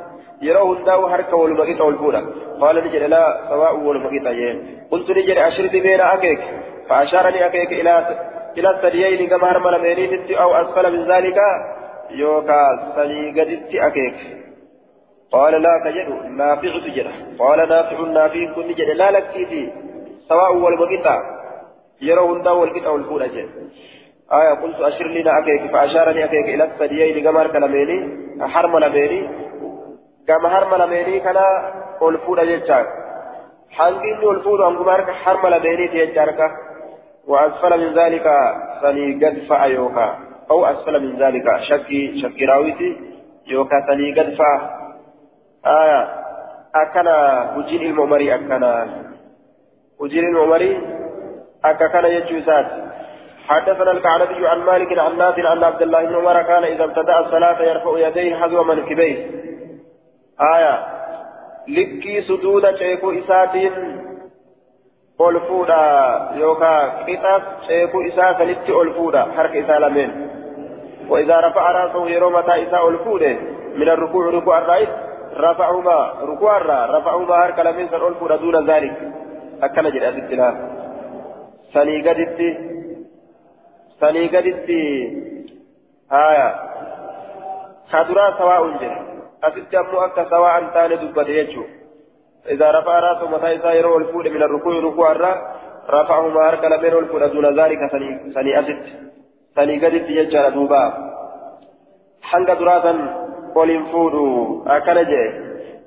yeroo hundaa'u harka waluma qixa ol fuudha qaala ni jedhe laa sawaa'u waluma qixa jeen qultu ni jedhe ashirti beena akeek فأشارني أكيك إلى إلى الثديين كما هرمل ميريت أو أسفل من ذلك يوكا سني قدت أكيك قال لا تجد نافع تجد قال نافع نافع كن جد لا لك سواء والمقطع يرون دا والقطع والفول أجل آية قلت أشر لنا أكيك فأشارني أكيك إلى الثديين كما هرمل ميري هرمل ميري كما هرمل ميري كان والفول أجل حنقين والفول أنقم هرمل ميري تيجارك وأسفل من ذلك سني قد فأيوكا أو أسفل من ذلك شكي شكي راويتي يوكا سني قد فأ آية أكنا وجين المؤمري أكنا وجين المؤمري أكنا يجوزات حدثنا الكعنبي عن مالك عن نافع أن عبد الله بن عمر كان إذا ابتدأ الصلاة يرفع يديه حذو منكبيه. آية. لكي سجود شيخ fuudha yookaan qixa ceekuu isaa sanitti ol fuudha harka isaa lameen وإذا رفع رأسه يروم إساء الفود من الركوع ركوع الرئيس رفعهما. ركوع الرا رفعهما هرك لمن سن الفود دون ذلك. أكل جل سني قدت سني قدت آية خدرا سواء جل أتت أمو أكا سواء تاني دبت يجو إذا رفع رأسه متى إذا يروى الفود من الركوع ركوع الرا رفعه ما أرك لبين الفود دون ذلك سني أسد سني قدت يجعل دوبا حنق دراسا ولنفود أكل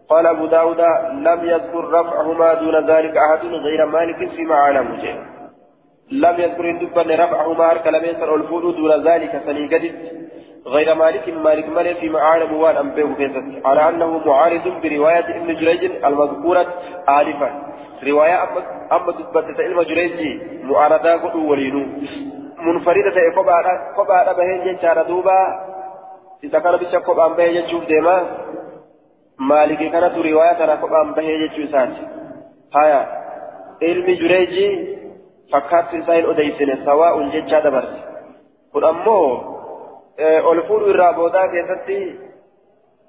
قال أبو داود لم يذكر رفعهما دون ذلك أحد غير مالك فيما علم لم يذكر دبا رفعهما أرك لبين الفود دون ذلك سني قدت غير مالك مالك مالك في معارض وان أنبيه كيست على أنه معارض برواية ابن جريج المذكورة آلفا رواية أما دبت علم جريج معارضة قدو ولينو. منفردة قبعة بهين جنشار دوبا. إذا كان بيشا قبعة بهين جنشوف ديما. مالك كانت رواية ترى قبعة بهين جنشوسات هايا. علم فكات سائل أديسن سواء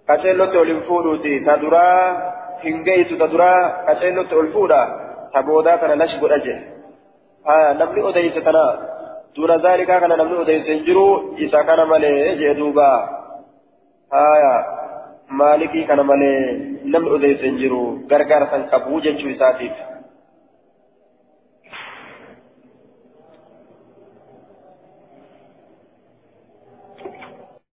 qaceellotti ol hin fuudhuuti ta duraa hin geessu ta duraa qaceellotti ol fuudha ta boodaa kana lash godha jedhe namni odeyse kana duuna zaalikaa kana namni odeyse hin jiru isa kana malee jee duuba haya maalikii kana malee namni odeyse hin jiru gargaara san qabuu jechuu isaatiif